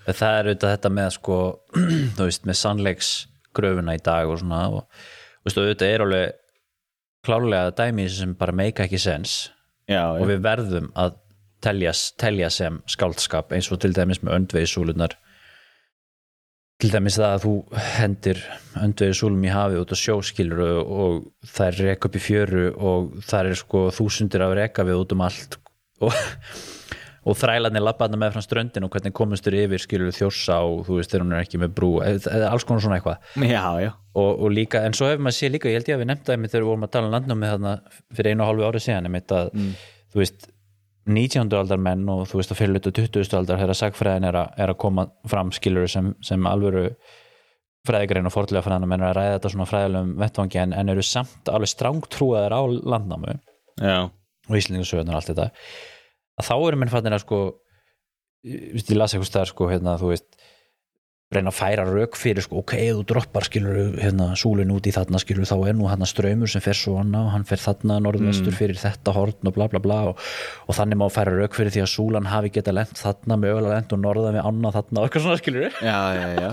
Það er auðvitað þetta með sko, þú veist, með sannleiksgröfuna í dag og svona og veist, auðvitað er alveg klálega dæmi sem bara meika ekki sens já, og við verðum að telja, telja sem skáldskap eins og til dæmis með öndvegisúlunar til dæmis það að þú hendir öndvegisúlum í hafið út á sjóskiluru og það er rek upp í fjöru og það er sko þúsundir af reka við út um allt. Og, og þrælarnir labbaðna með frá ströndin og hvernig komast þér yfir skiluru þjósa og þú veist þegar hún er ekki með brú eða alls konar svona eitthvað já, já, og, og líka, en svo hefur maður sé líka ég held ég að við nefndaði mig þegar við vorum að tala um landnámið þarna fyrir einu og hálfu ári síðan einmitt að, þú veist 19. aldar menn og þú veist að fyrir lutu 20. aldar þegar sagfræðin er, er að koma fram skilur sem, sem alvöru fræðigrein og fordlega fræðina menn er að ræða þetta svona fræðilegum vettvangi en, en eru samt alveg strángtrúaðir á landnámu og þetta að þá eru menn fattin að sko ég, veist, ég las eitthvað stær sko hérna þú veist reyna að færa rauk fyrir sko ok, þú droppar skilur hérna súlin út í þarna skilur þá er nú hann ströymur sem fer svona og hann fer þarna norðvestur fyrir þetta horn og bla bla bla og, og þannig má færa rauk fyrir því að súlan hafi geta lent þarna mögulega lent og norðan við annað þarna og eitthvað svona skilur já, já, já.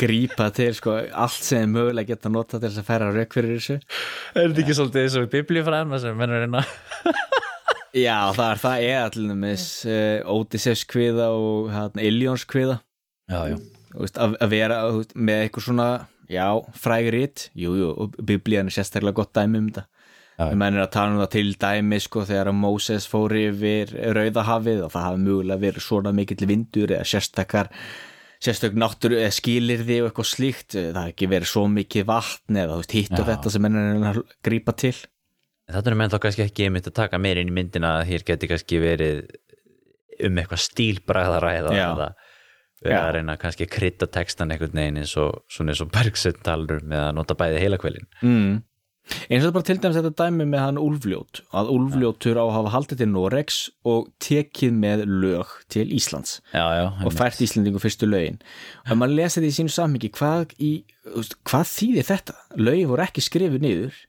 grípa til sko allt sem er mögulega geta nota til þess að færa rauk fyrir þessu. Er þetta ekki svolítið eins og biblíufræðina sem menn er reyna Já, það er það er allir með uh, Ódisefs kviða og hérna, Iljóns kviða. Já, já, veist, að, að vera veist, með eitthvað svona já, frægrit, jú, jú og biblíðan er sérstaklega gott dæmi um þetta. Við mennir að tala um það til dæmi sko þegar að Móses fór yfir Rauðahafið og það hafi mögulega verið svona mikill vindur eða sérstakar sérstök náttúru eða skilirði og eitthvað slíkt. Það hafi ekki verið svo mikið vatn eða hitt og þetta sem mennir að grípa til Þetta er menn þá kannski ekki einmitt að taka meir inn í myndina að hér geti kannski verið um eitthvað stílbræðaræða Já. eða Já. að reyna kannski að krydda textan einhvern veginn eins og svona eins og Bergsett talur með að nota bæði heila kvelin mm. eins og þetta bara til dæmis þetta dæmi með hann Úlfljót að Úlfljótur á að hafa haldið til Noregs og tekið með lög til Íslands Já, já, og fært Íslandingu fyrstu lögin og maður lesa þetta í sínu samhengi hvað, hvað þýðir þetta lögin voru ekki skrifuð niður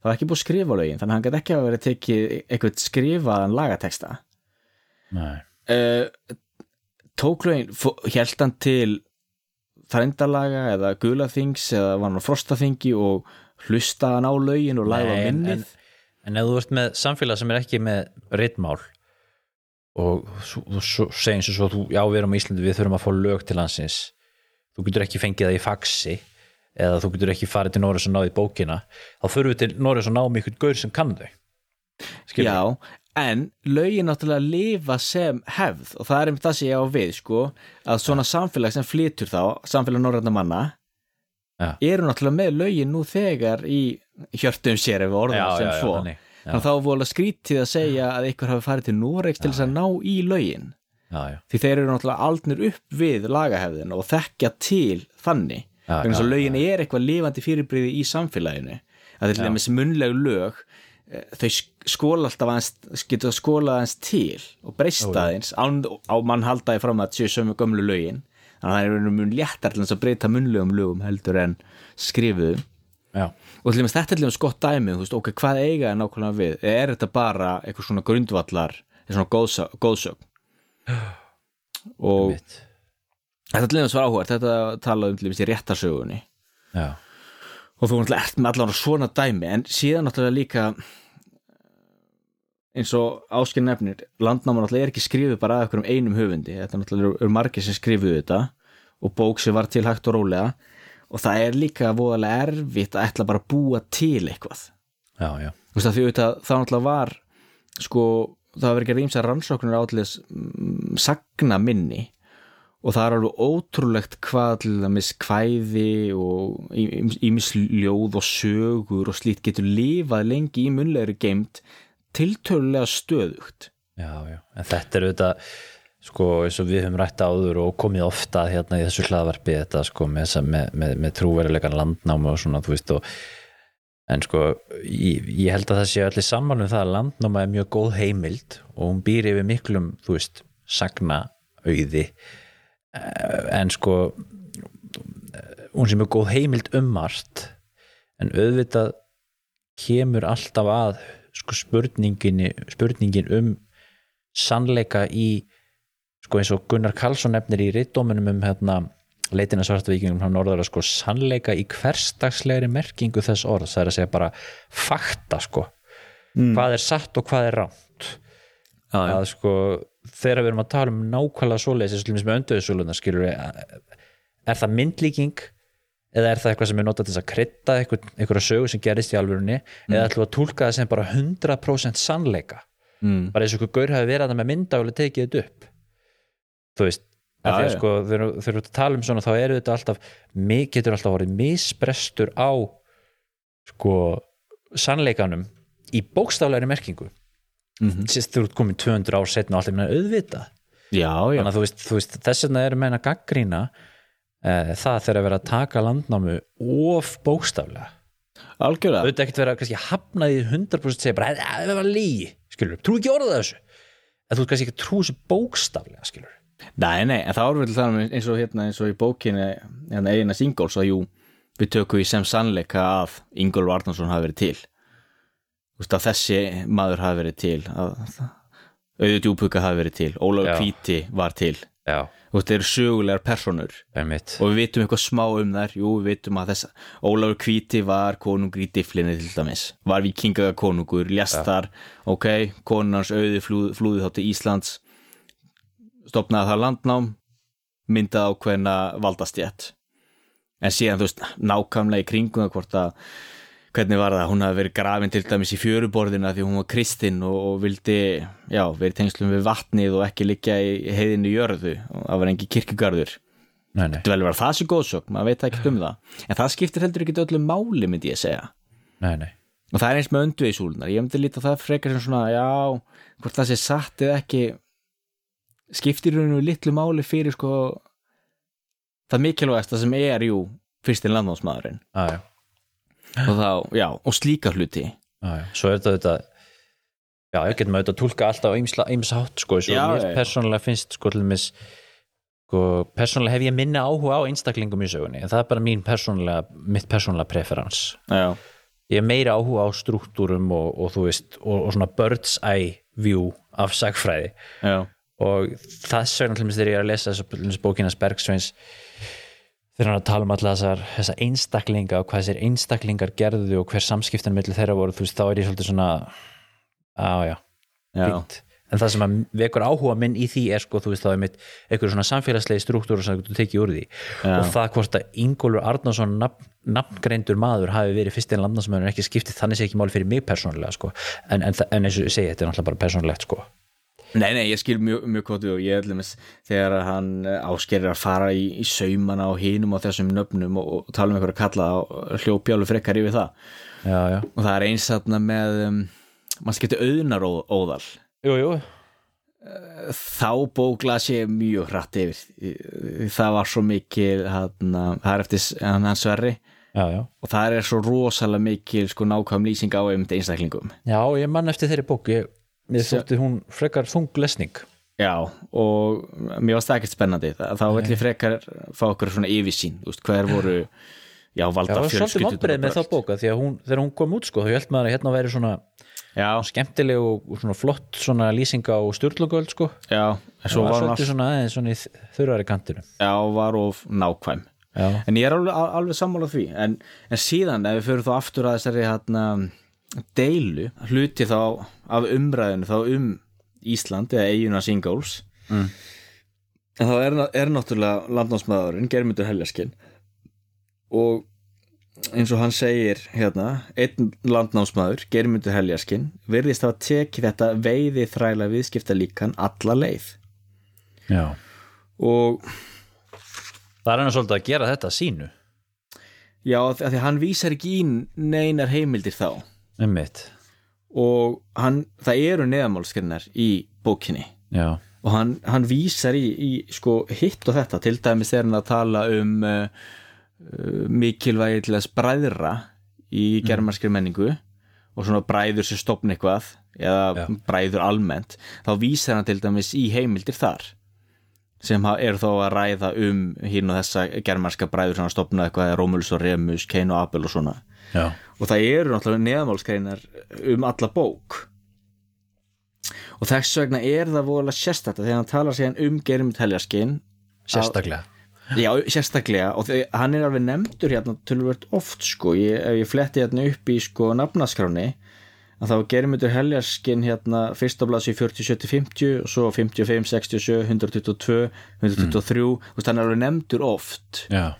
það var ekki búið að skrifa lögin þannig að hann gæti ekki að vera tekið eitthvað skrifaðan lagateksta Nei. uh, tók lögin held hann til þrændalaga eða gulaþings eða var hann á frostaþingi og hlusta hann á lögin og læða minnið en, en ef þú ert með samfélag sem er ekki með ritmál og þú segir eins og svo já við erum á Íslandi við þurfum að fá lög til landsins þú getur ekki fengið það í faxi eða þú getur ekki farið til Norris og náðið bókina þá fyrir við til Norris og náðum ykkur gaur sem kann þau. Skilur Já, en lögin náttúrulega lifa sem hefð og það er einmitt það sem ég á við sko, að svona samfélag sem flytur þá samfélag norræna manna Já. eru náttúrulega með lögin nú þegar í hjörtum sér ef við orðum Já, sem já, svo. Já. þannig að þá vola skrítið að segja að einhver hafi farið til Noregs til þess að ná í lögin. Því þeir eru náttúrulega aldnir upp við lagahefðin og þekkja til þannig þannig að lögin er eitthvað lifandi fyrirbriði í samfélaginu. Að þeir lemmis munleg lög eh, þau sk- skóla alltaf aðeins getur skóla aðeins til og breysta aðeins án, á mann haldaði fram að séu sömu gömlu lögin. Þannig að það er mun léttar til að breyta munlegum lögum heldur en skrifuðum. Já, og til dæmis þetta er til dæmis gott dæmi veist, ok, hvað eiga er nákvæmlega við? Er þetta bara eitthvað svona grundvallar eitthvað svona góðsö- góðsögn? Og þetta til dæmis var áhugað þetta talaði um til dæmis í réttarsögunni. Já, og þú náttúrulega ert með allan svona dæmi en síðan náttúrulega líka eins og áskinn nefnir landnáma náttúrulega er ekki skrifið bara af einhverjum einum höfundi. Þetta náttúrulega eru- margir sem skrifuðu þetta og bók sem var til hægt og rólega. Og það er líka voðalega erfitt að ætla bara að búa til eitthvað. Já, já, þú veist að því auðvitað það náttúrulega var sko það var ekki rýmsa rannsóknir átilis mm, sagna minni og það er alveg ótrúlegt hvað til dæmis kvæði og ímis ljóð og sögur og slíkt getur lifað lengi í munlegri geimt tiltölulega stöðugt. Já, já. En þetta er auðvitað sko eins og við höfum rætt áður og komið ofta hérna í þessu hlaðvarpi þetta sko með, með, með trúverulegan landnámi og svona þú veist og en sko ég, ég held að það sé allir saman um það að landnáma er mjög góð heimild og hún býr yfir miklum þú veist sagna auði en sko hún sé mjög góð heimild um margt en auðvitað kemur alltaf að sko spurningin, spurningin um sannleika í sko eins og Gunnar Karlsson nefnir í rittdóminum um hérna leitina svartavíkingum frá norðara sko sannleika í hversdagslegri merkingu þess orð það er að segja bara fakta sko. Hvað er satt og hvað er já. að sko þegar við erum að tala um nákvæmlega svoleiðis eins og með önduðisúluna skilur við er það myndlíking eða er það eitthvað sem er notað til að eitthvað, eitthvað sögu sem gerist í alvörunni eða ætlum við að tólka það sem bara 100% sannleika Mm. bara eins og einhver gaur hafi verið að með myndavel tekið þetta upp þú veist að já. sko þegar við erum að tala um svona þá eru þetta alltaf getur alltaf vorið misbrestur á sko sannleikanum í bókstaflegri merkingu Mhm. sérst þú ert komin 200 ár setna og alltaf minna auðvita já, já, þannig að þú veist, þú veist þess vegna eru meina gaggrína uh, það þegar að vera að taka landnámu of bókstaflega algjörlega auðvitað ekkert vera kannski hafnaði 100% segja bara, "Eh, það var lígi skilur, trú ekki orðað þessu en þú ert kannski ekki að trú þessu bókstaflega skilur Nei, nei, en það til það eins og hérna eins og í bókinni hérna eigina Ingóls að jú, við tökum í sem sannleika að Ingól Varnarsson hafi verið til veist þessi maður hafi verið til að auðvitað djúpuka hafi verið til Ólafur Já. Hvíti var til. Þeir eru sögulegar personur er mitt og við vitum eitthvað smá um þær. Jú, við vitum að þess Ólafur Hvíti var konungur í difflinni til dæmis. Var vikingaga konungur, lest þar. Ok, konunars auði flúð, flúði þá til Íslands. Stopnaði það landnám. Myndaði ákveðna valdastjætt en síðan þú veist, nákvæmlega í kringum hvort að hvernig var það, hún hafi verið grafin til dæmis í fjöruborðina því hún var kristinn og, og vildi, já, verið tengslum við vatnið og ekki liggja í heiðinu jörðu. Og það var engi kirkjugarður. Nei, nei, þetta vel vera það sem góðsögn, maður veit ekki um það. En það skiptir heldur ekki öllu máli myndi ég segja. Nei, nei. og það er eins með öndvegisúlunar, ég myndi líta það frekar sem svona, já, hvort það sé satt eða ekki skiptir rauninu litlu máli fyrir sko það mikilvægasta sem er jú fyrstin landnámsmaðurinn. Ah, og þá, já, og slíka hluti. Já. svo er þetta þetta já, ég getum auðvitað að tólka alltaf hátt sko, svo mér persónulega finnst sko dæmis sko, persónulega hef ég minna áhuga á einstaklingum í sögunni, en það er bara mín persónulega mitt persónulega preferans. Já, ég hef meira áhuga á struktúrum og, og þú veist, og, og svona bird's eye view af sagfræði já, og vegna til dæmis þegar ég er að lesa þessu til dæmis bókinas Bergsveins þegar hann tala um alla þessar, þessar einstaklinga og hvað þessir einstaklingar gerðu og hver samskiptin millir þeirra voru, þú veist, þá er ég svolítið svona já, já, fínt en það sem að vekur áhuga minn í því er sko, þú veist þá er mitt einhverjum svona samfélagslegi struktúru sem þú tekið úr því og það hvort að Ingólfur Arnarsson nafn, nafngreindur maður hafi verið fyrst einn landnámsmaður en ekki skiptið þannig sé ekki máli fyrir mig persónulega sko. en, en, en eins og ég segi, þetta er náttúrulega bara persónulegt sko. Nei, nei, ég skil mjög, mjög kótið og ég ætlum þess þegar hann áskerir að fara í, í saumana og hinum á þessum nöfnum og, og tala um einhverja kalla og hljópjálu frekar yfir það. Já, já, og það er eins þarna með um, maður skemmti auðnar óðal? Jú, jú. Þá bókla sé mjög hratt yfir það var svo mikil hann, það er eftir hann hans verri já, já. og það er svo rosalega mikil sko nákvæm lýsing á einmitt einstaklingum. Já, ég mann eftir þeirri bók ég, mér þótti hún frekar þung lesning. Já, og mér varst það ekkert spennandi. Þa- þá vill ég frekar fá okkur svona yfirsýn, þú veist, hver voru já, valda það var svolítið vonbreið með þá bóka því að hún, þegar hún kom út sko, þá held maður að hérna væri svona Já, skemmtileg og og svona flott svona lýsinga á styrlugöld sko. Já, en það svo var hún allt, svona aðeins svona í þurrari kantinu. Já, var of nákvæm. Já, En ég er alveg, alveg sammála því. En, en síðan, ef við fyrir þá aftur að þessari hérna, deilu hluti þá af umræðinu þá um Ísland eða eiguna Singóls mm. en þá er, er náttúrulega landnámsmaðurinn Germundur Heljaskinn og eins og hann segir hérna, einn landnámsmaður Germundur Heljaskinn virðist hafa tekið þetta veiði þræla viðskipta líkan alla leið já. og það er hann svolítið að gera þetta sínu já, af því að hann vísar ekki í neinar heimildir þá einmitt, og hann, það eru neðamálskrinnar í bókinni. Já, og hann, hann vísar í, í sko, hitt og þetta, til dæmis þegar hann að tala um uh, uh, mikilvægi til þess bræðra í germarskri menningu. Og svona bræður sem stopna eitthvað eða Já. bræður almennt. Þá vísar hann til dæmis í heimildir þar. Sem eru þó að ræða um hinn og þessa germarska bræður sem hann stopnaði eitthvað, Rómuls og Remus, Cain og Abel og svona já, og það eru náttúrulega neðamálskreinar um alla bók. Og þess vegna er það voðalega sérstætt þegar hann talar síðan um Gerimund Heljaskinn sérstaklega. Já, sérstaklega. Og þegar, hann er alveg nefndur hérna tölvöld oft sko. Ég, ef ég fletti hérna upp í sko nafnaskráni að það var Gerimundur Heljaskinn hérna fyrst á blaðs í 40, 70, 50 og svo 55, 67, 122 123, þú veist hann er alveg nefndur oft. Já,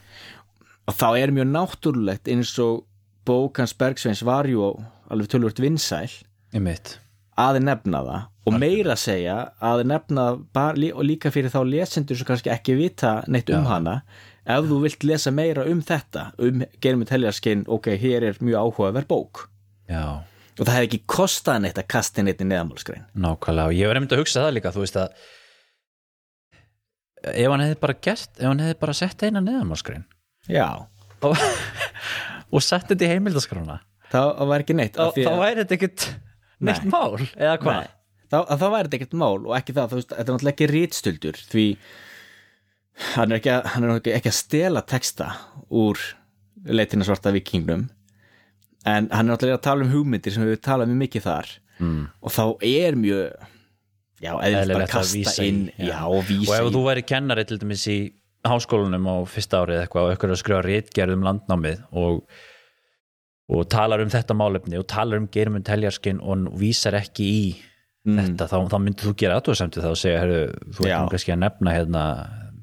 og þá er mjög náttúrulegt eins og bók hans Bergsveins var jú alveg tölvöld vinsæl. Einmitt. Að nefna það og meira að segja að nefna lí- og líka fyrir þá lesendur sem kannski ekki vita neitt um hana. Ef þú vilt lesa meira um þetta um Geirmund Heljarskinn, ok, hér er mjög áhugaverð bók. Já, og það hefði ekki kostað neitt að kasta neitt í neðamálskrein nákvæmlega og ég var einmitt að hugsa það líka þú veist að ef hann hefði bara gert ef hann hefði bara sett eina neðanmáskrein já, og, og sett þetta í heimildaskrána það var ekki neitt þá, þá væri þetta ekkert neitt Nei. mál eða hvað þá, það væri þetta ekkert mál og ekki það, veist, þetta er náttúrulega ekki rítstöldur því hann er ekki að, hann er ekki, að stela texta úr leitina svarta vikingnum en hann er náttúrulega að tala um hugmyndir sem við talað mjög mikið þar mm. og þá er mjög já, eða bara kasta vísa í, inn já. já, og og vísa ef í þú væri kennari til dæmis í háskólanum á fyrsta árið eitthvað og eitthvað að skrifa rítgerð um landnámið og, og talar um þetta málefni og talar um Geirmund Heljarskinn og vísar ekki í Mm. þetta, þá, þá myndir þú gera aðtöðasemti þá og segja, herru, þú nú kannski að nefna hérna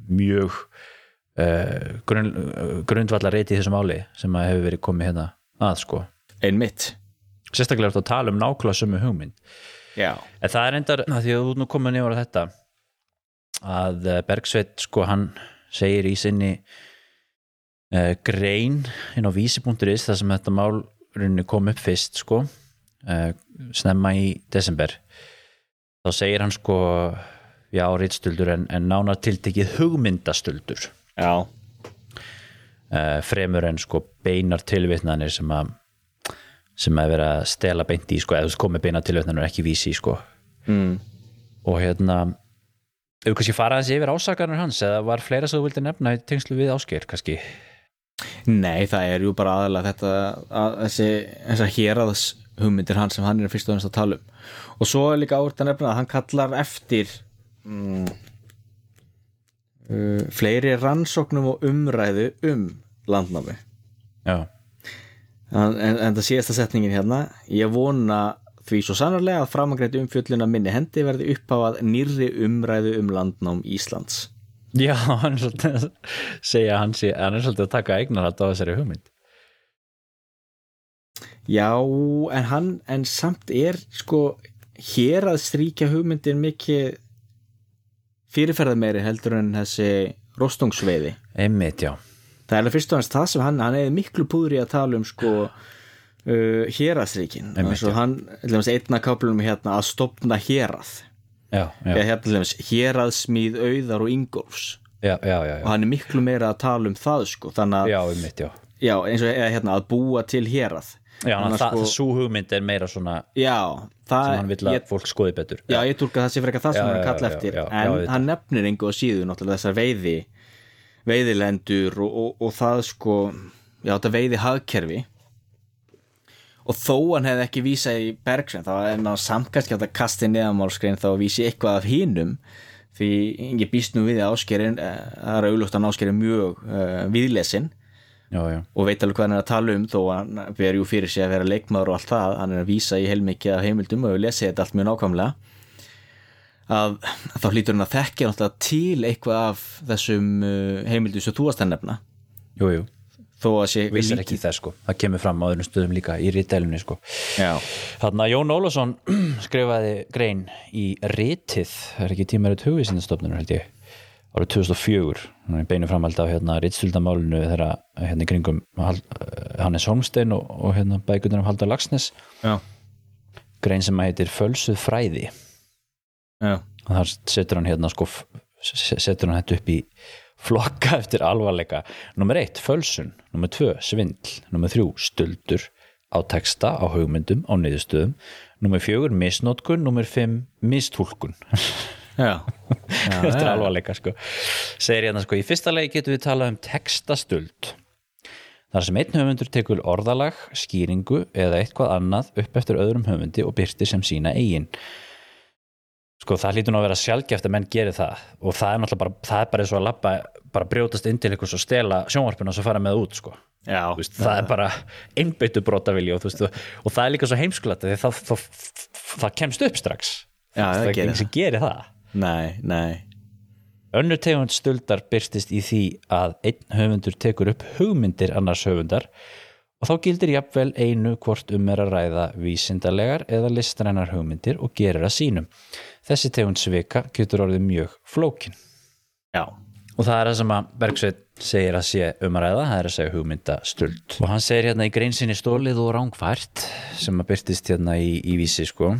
mjög uh, grunn, uh, grundvallar reyti í þessu máli sem að hefur verið komið hérna að sko. Einmitt. Sérstaklega er þetta að tala um nákvæmlega sömu hugmynd. Já, En það er endar, að því að þú nú komin yfir á þetta að eh, Bergsveit sko hann segir í sinni uh, grein inn á vísi.is þar sem þetta mál rauninni kom upp fyrst sko uh, snemma í desember. Þá segir hann sko já, rítstöldur en, en nánar tiltekið hugmyndastöldur já, uh, fremur en sko beinar tilvitnanir sem að sem að vera að stela beint í sko, eða komið beinar tilvitnanir ekki vísi sko. Mm. og hérna ef við kannski fara þessi yfir ásakarnir hans eða var fleira sem þú vildi nefna í tengslu við ásker kannski? Nei, það er jú bara aðalega þetta að þessi, þessar héraðs hugmyndir hans sem hann er fyrst og ennast að tala um. Og svo er líka árt að nefna að hann kallar eftir mm, uh, fleiri rannsóknum og umræðu um landnámi. Já, en, en, en það síðasta setningin hérna ég vona því svo sannarlega að framangreiti umfjölluna minni hendi verði uppháað nýrri umræðu um landnám Íslands. Já, hann er svolítið að segja hann sé, hann er svolítið að taka eignar á þessari hugmynd. Já, en hann en samt er sko hér að stríkja hugmyndin mikið fyrirferða meiri heldur en þessi rostungsveiði. Einmitt, já. Það er alveg fyrst og hans það sem hann hann er miklu púður í að tala um sko uh, já. hann, einna káplunum hérna að stopna hérað. Já, já, eða hérna héraðsmíð auðar og ingolfs já, já, já, og hann er miklu meira að tala um það sko þannig að, já, einmitt, já. Já, eins og hérna, að búa til hérað. Já, Þannig að sko- svo hugmynd er meira svona já, það sem hann vill að ég, fólk skoði betur. Já, ég tólka það sé fyrir eitthvað það sem hann er já, eftir. en hann nefnir á síðu náttúrulega þessar veiði veiðilendur og, og, og það sko já, þetta veiði hagkerfi og þó hann hefði ekki vísað í Bergsen þá er maður samt kannski átt að kasta í neðamálskrein þá vísi eitthvað af hinum. Því ég býst nú við að áskerin það er auðlúst að áskerin mjög uh, viðlesin Já, já, og veit alveg hvað hann er að tala um þó hann ber jú fyrir sig að vera leikmaður og allt það. Hann er að vísa í heilmikið af heimildum og við lesið þetta allt mjög nákvæmlega. Að, að þá hlýtur hann að þekkja til eitthvað af þessum uh, heimildum sem þú varst að nefna. Jú, jú þó að sé Vissar ekki það sko, það kemur fram á öðrum stöðum líka í rítælunni sko. Já, Þannig að Jón Ólafsson skrifaði grein í Ritið, það er ekki tímarið hugvísindastofnunum held ég, árið 2004 hann er beinu framhald af hérna Ritstildamálinu þegar hérna í kringum Hal- Hannes Holmstein og, og hérna bækunar um Haldar Lagsnes, já, grein sem heitir Fölsuð fræði. Já, og þar setur hann hérna sko setur hann þetta upp í flokka eftir alvarleika. Nummer eitt, fölsun, nummer tvö, svindl. Nummer þrjú, stuldur á texta, á hugmyndum, á niðurstöðum. Nummer fjögur, misnótkun nummer fimm, mistúlkun. Já, já eftir alvarleika sko. Segir hérna sko, í fyrsta legi getum við talað um textastuld. Þar sem einn höfundur tekur orðalag, skýringu eða eitthvað annað upp eftir öðrum höfundi og byrti sem sína eigin sko það hlýtur nú að vera sjálfgeft að menn gerir það. Og það er náttúrulega bara, það er bara eins og að labba bara brjótast inn til einhvers og stela sjónvarpinu og svo fara með það út sko. Já, veist, það er bara einbeittu brotavilji og, og, og það er líka svo heimskulata því það, það, það kemst upp strax. Já, það er ekki sem gerir það. Nei, nei. Önnur tegund stuldar byrstist í því að einn höfundur tekur upp hugmyndir annars höfundar og þá gildir jafnvel einu hvort um er að ræða vísindalegar eða listrænar hugmyndir og gerir að sínum. Þessi tegund svika getur orðið mjög flókin. Já, Og það er það sem að Bergsveit segir að sé um að ræða, það er að segja hugmynda stuld. Og hann segir hérna í greinsinni stólið og rángfært sem að byrtist hérna í, í vísi sko.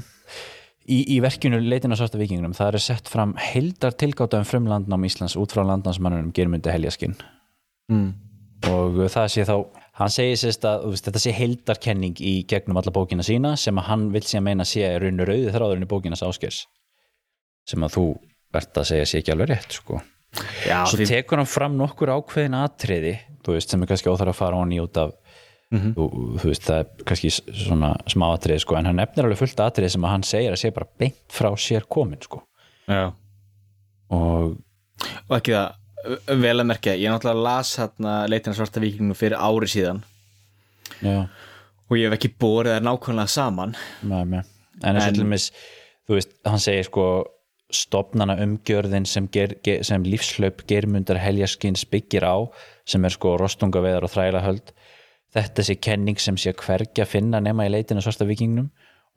Í, í verkinu leitin á svarta vikingunum það er sett fram heildar tilgáta um frumlandnám Íslands út frá landnámsmannunum Geirmundi Heljaskinn mm. og það sé þá, hann segir sérst að þú veist, þetta sé heildarkenning í gegnum alla bókina sína sem að hann vil sé að meina sé raunur auði þráðurinn í bókinas áskers sem að þú verðt að segja sé ekki alveg rétt sko. já svo því, tekur hann fram nokkur ákveðin atriði þú veist, sem er kannski óþar að fara honni út af þú, þú veist, það er kannski svona smá atriði sko, en hann nefnir alveg fullt atriði sem að hann segir að sé bara beint frá sér komin sko. já og Og ekki það, vel að merkja Ég náttúrulega las hérna leitina svarta vikingum fyrir ári síðan já, og ég hef ekki borið þær nákvæmlega saman með. en og En- til dæmis þú veist, hann segir sko stopnana umgjörðin sem, ger, sem lífslaup germundar heljaskins byggir á sem er sko rostungaveðar og þrælahöld þetta sé kenning sem sé hvergi að finna nema í leitinu svarta vikingnum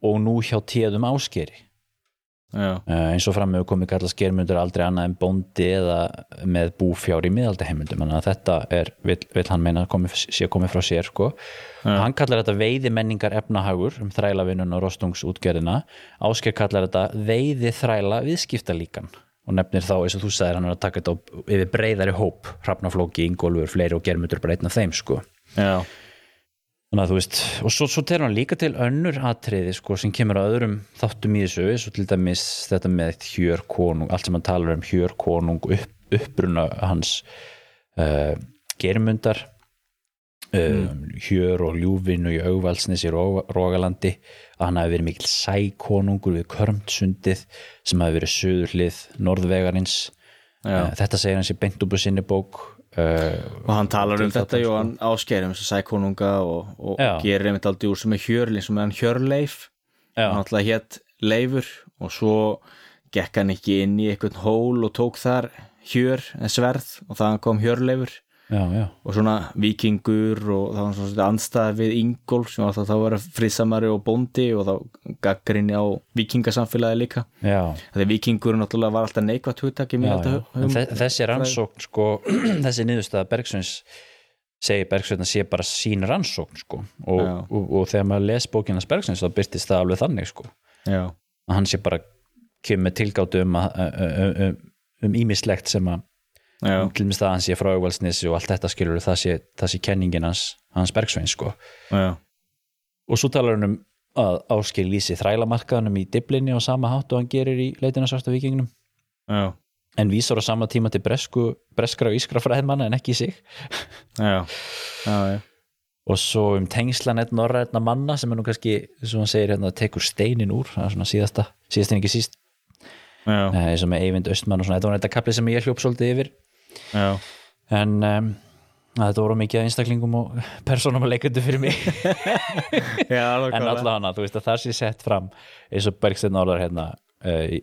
og nú hjá tíðum áskeri uh, eins og fram með komið kallast germundur aldrei annað en bóndi eða með búfjár í miðaldaheimundum þannig að þetta er, vill, vill hann meina komi, sé komið frá sér sko. Hann kallar þetta veiði menningar efnahagur um þrælavinnun og rostungsútgerðina. Ásker kallar þetta veiði þræla viðskiptalíkan og nefnir þá eins og þú sagðir hann er að taka þetta yfir breyðari hóp Hrafnaflóki, Ingólfur, fleiri og germundur bara einn af þeim sko. Já, Þannig að þú veist, og svo, svo telur hann líka til önnur atriði sko sem kemur á öðrum þáttum í þessu, svo til dæmis þetta með hjör konung, allt sem hann talar um hjör konung, upp, uppbruna hans uh, germundar uh, hjör og ljúfin og í augvalsnis í Rógalandi að hann hafi verið mikil sækonungur við Körmtsundið sem hafi verið söðurlið norðvegarins. Uh, þetta segir beint upp á sinni bók og hann talar um þetta þarna, og sko. hann áskerir um þess að sækonunga og, og gerir einmitt aldrei úr sem er hjörlin sem er hann hjörleif hann alltaf hétt Leifur og svo gekk hann ekki inn í einhvern hól og tók þar hjör en sverð og þaðan kom hjörleifur já, já, og svona vikingur og það var svona andstæð við Ingól sem alltaf þá var frisamari og bóndi og þá gaggrinni á vikingasamfélagi líka. Þegar vikingur náttúrulega var alltaf neikvægt hugtaki þe- þessi rannsókn sko, þessi niðurstaða Bergsveins segir Bergsveins að sé bara sín rannsókn sko. og, og, og þegar maður les bókinans Bergsveins þá byrtist það alveg þannig sko. að hann sé bara kemur með tilgátu um að- um- um- um ímislegt sem að til dæmis það að hann sé frá Ögvaldsnesi og allt þetta skilur það sé, það sé kenningin hans, hans Bergsveins sko. já, og svo talar hann um að áskil lýsi þrælamarkaðanum í diblinni á sama hátt og hann gerir í leitina svarta vikingnum já, en vísar á sama tíma til bresku, breskra og ískra fræðmanna en ekki í sig. Já, og svo um tengslanett norrætna manna sem er nú kannski, sem hann segir hérna, tekur steinin úr, það er svona síðasta síðast en ekki síst, eh, eins og með Eyvind Östmann og svona, þetta var þetta kapli sem ég hljóp svolítið yfir já. en um, þetta voru mikið einstaklingum og persónum að leikundu fyrir mig. Já en allavega þú veist að það sé sett fram eins og Bergsteinn orðar hérna uh,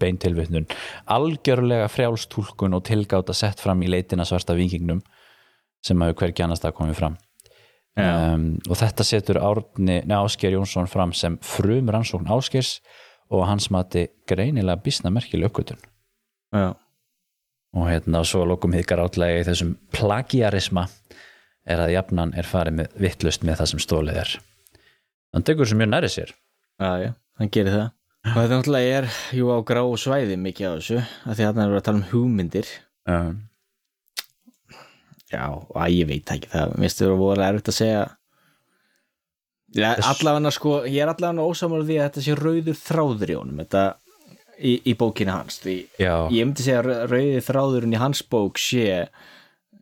beintilvitnun algjörlega frjálstúlkun og tilgáta sett fram í leitina svarta vikingnum sem hafi hvergi annars það komið fram. Um, og þetta setur Árni, neða Ásker Jónsson fram sem frum rannsókn Áskers og hans mati greinilega bísna merkileg uppgötun. Já, og hérna svo að lokum hitkar átlega í þessum plagiarisma er að jafnan er farið með vittlust með það sem stólið er. Hann tekur sem mjög næri sér. Já, hann gerir það. Og þetta náttúrulega er, jú, á grá svæði mikið á þessu, af því að hann er að tala um hugmyndir. Um, Já, að ég veit ekki það Mér finnst það voru erfitt að segja. Já, allavega sko ég er allavega ósamar því að þetta sé rauður þráður í honum. Þetta í, í bókinu hans því Já. ég myndi segja að rauði þráðurinn í hans bók sé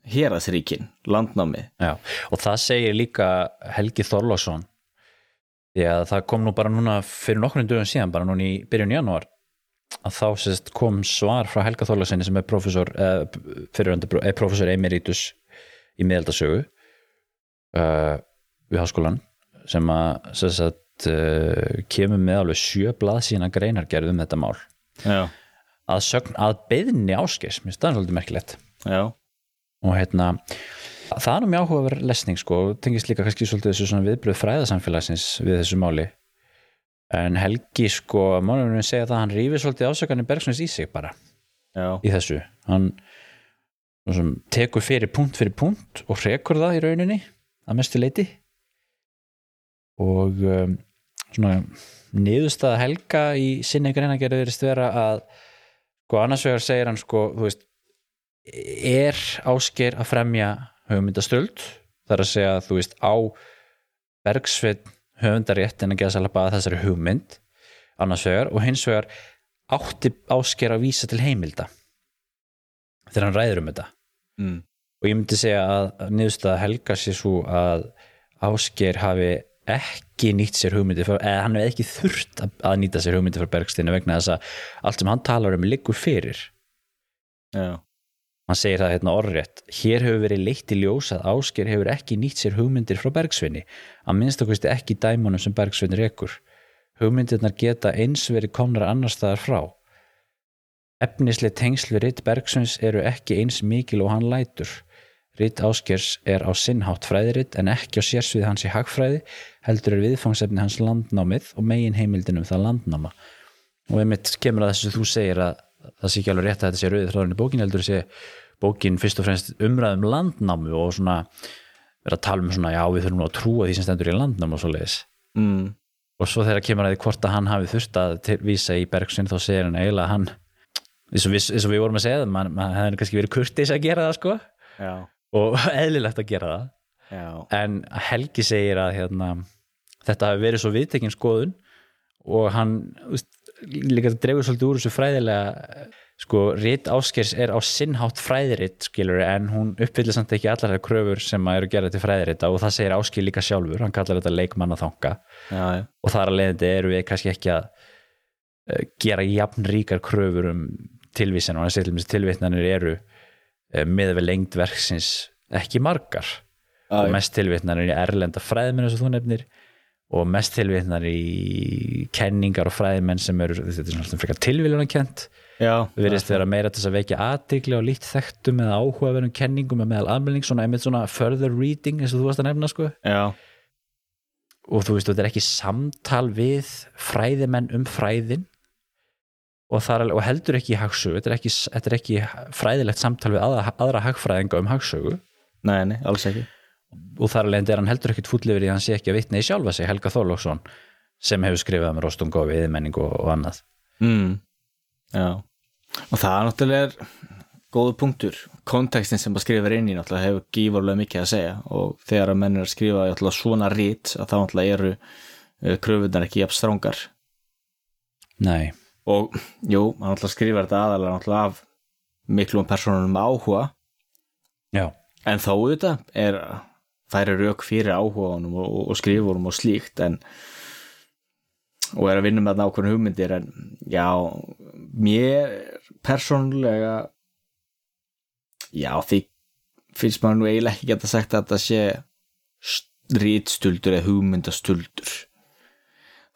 hérasríkin, landnámið Já, og það segir líka Helgi Þorlásson því að það kom nú bara núna fyrir nokkrum dögum síðan, bara núna í byrjun janúar að þá sérst kom svar frá Helga Þorlásson sem er professor eh, fyrirhandi, er professor emeritus í miðaldasögu uh, við háskólan sem að sérst kemur með alveg sjö blað sína greinargerð um þetta mál. Já, að sögn að beðni áskis, mér staðan svolítið merkilegt. Já, og hérna það er nú mjög áhugaverð lesning sko og tengist líka kannski svolítið þessu svona viðbröð fræðasamfélagsins við þessu máli. En Helgi sko mánum við segja það að hann rífi svolítið ásökanir Bergsons í sig bara já, í þessu. Hann tekur fyrir punkt fyrir punkt og rekur það í rauninni að mestu leiti og um, svona niðurstaða Helga í sinni greinagerð verðist vera að sko annars vegar segir hann sko þú veist er ásker að fremja höfmyndastöld þar að segja þú veist á Bergsveit höfundarétt en að geða sælapa að þessari hugmynd annars vegar og hins vegar átti ásker að vísa til heimilda þegar hann ræður um þetta mm. og ég myndi segja að niðurstaða helga sér svo að ásker hafi ekki nýtt sér hugmyndi fyrir, eða hann hefði ekki þurft að, nýta sér hugmyndi fyrir Bergsteinu vegna þess að allt sem hann talar um liggur fyrir. Já, hann segir það hérna orðrétt. Hér hefur verið leitt í ljós að Ásker hefur ekki nýtt sér hugmyndir frá Bergsvinni að minnstakosti ekki dæmunum sem Bergsvinni rekur. Hugmyndirnar geta eins verið komnar annar staðar frá. Efnislega tengsl við ritt Bergsvins eru ekki eins mikil og hann lætur ritt Áskers er á sinnhátt fræðiritt en ekki á sérsvið hans í hagfræði heldur er viðfangsefni hans landnámið og megin heimildinum það landnáma. Og einmitt kemur að þessu þú segir að það sé ekki alveg rétt að þetta sé rauðið þráðurinn í bókin heldur sé bókin fyrst og fremst umræðum landnámu og svona vera að tala um svona já við þurfum að trúa því sem stendur í landnámu og svo leiðis mm. og svo þegar kemur að því hvort að hann hafi þurft að vísa í Bergsvinn þá segir hann eiginlega að hann eins og við, eins og við vorum að segja það man, hefði kannski verið kurtis að gera það sko. Já, og eðlilegt að gera það. Já, en Helgi segir að hérna, þetta hafi verið svo viðtekinn skoðun og hann úst, líka dregur svolítið úr þessu fræðilega sko, Rit Áskers er á sinnhátt fræðiritt skilur en hún uppfyllir samt ekki allar þær kröfur sem að eru gerða til fræðirita og það segir Ásker líka sjálfur, hann kallar þetta leikmanna þanga já, og þar að leiðandi eru við kannski ekki að uh, gera jafn ríkar kröfur um tilvísin og þessi tilvitnanir eru uh, með við lengd verksins ekki margar. Já, og mest tilvitnanir í erlenda fræðminn eins og þú nefnir og mest tilvitnar í kenningar og fræðimenn sem eru þetta er svona frekar tilvílunarkent Já, við verðist vera meira til að vekja aðdegli og lít þekktum eða áhugaverðum kenningum með meðal almenning, svona einmitt svona further reading eins og þú varst að nefna sko. Já, og þú veist, þetta er ekki samtal við fræðimenn um fræðin og, þar, alveg- og heldur ekki í hagsögu, þetta er ekki, þetta er ekki fræðilegt samtal við aðra, aðra hagfræðinga um hagsögu. Nei, nei, alls ekki. Og þar alveg er hann heldur ekkit fúllifir í að hann sé ekki að vitna í sjálfa sig, Helga Þorlóksson sem hefur skrifað með Rostunga og viðmenning og, og annað. Mm. Já, og það er náttúrulega góðu punktur. Kontekstin sem maður skrifar inn í náttúrulega hefur gífarlega mikið að segja. Og þegar að menn að skrifa náttúrulega svona rít að þá náttúrulega eru uh, kröfunar ekki jafn strángar Nei, og jú, hann náttúrulega skrifar þetta aðalega náttúrulega af miklum personum með áhuga. Já, en þó þetta er færi rauk fyrir áhugaunum og, og skrifurum og slíkt en og er að vinna með nákvæmlega hugmyndir en já, mér persónulega já, því finnst maður nú eiginlega ekki geta sagt að þetta sé rítstuldur eða hugmyndastuldur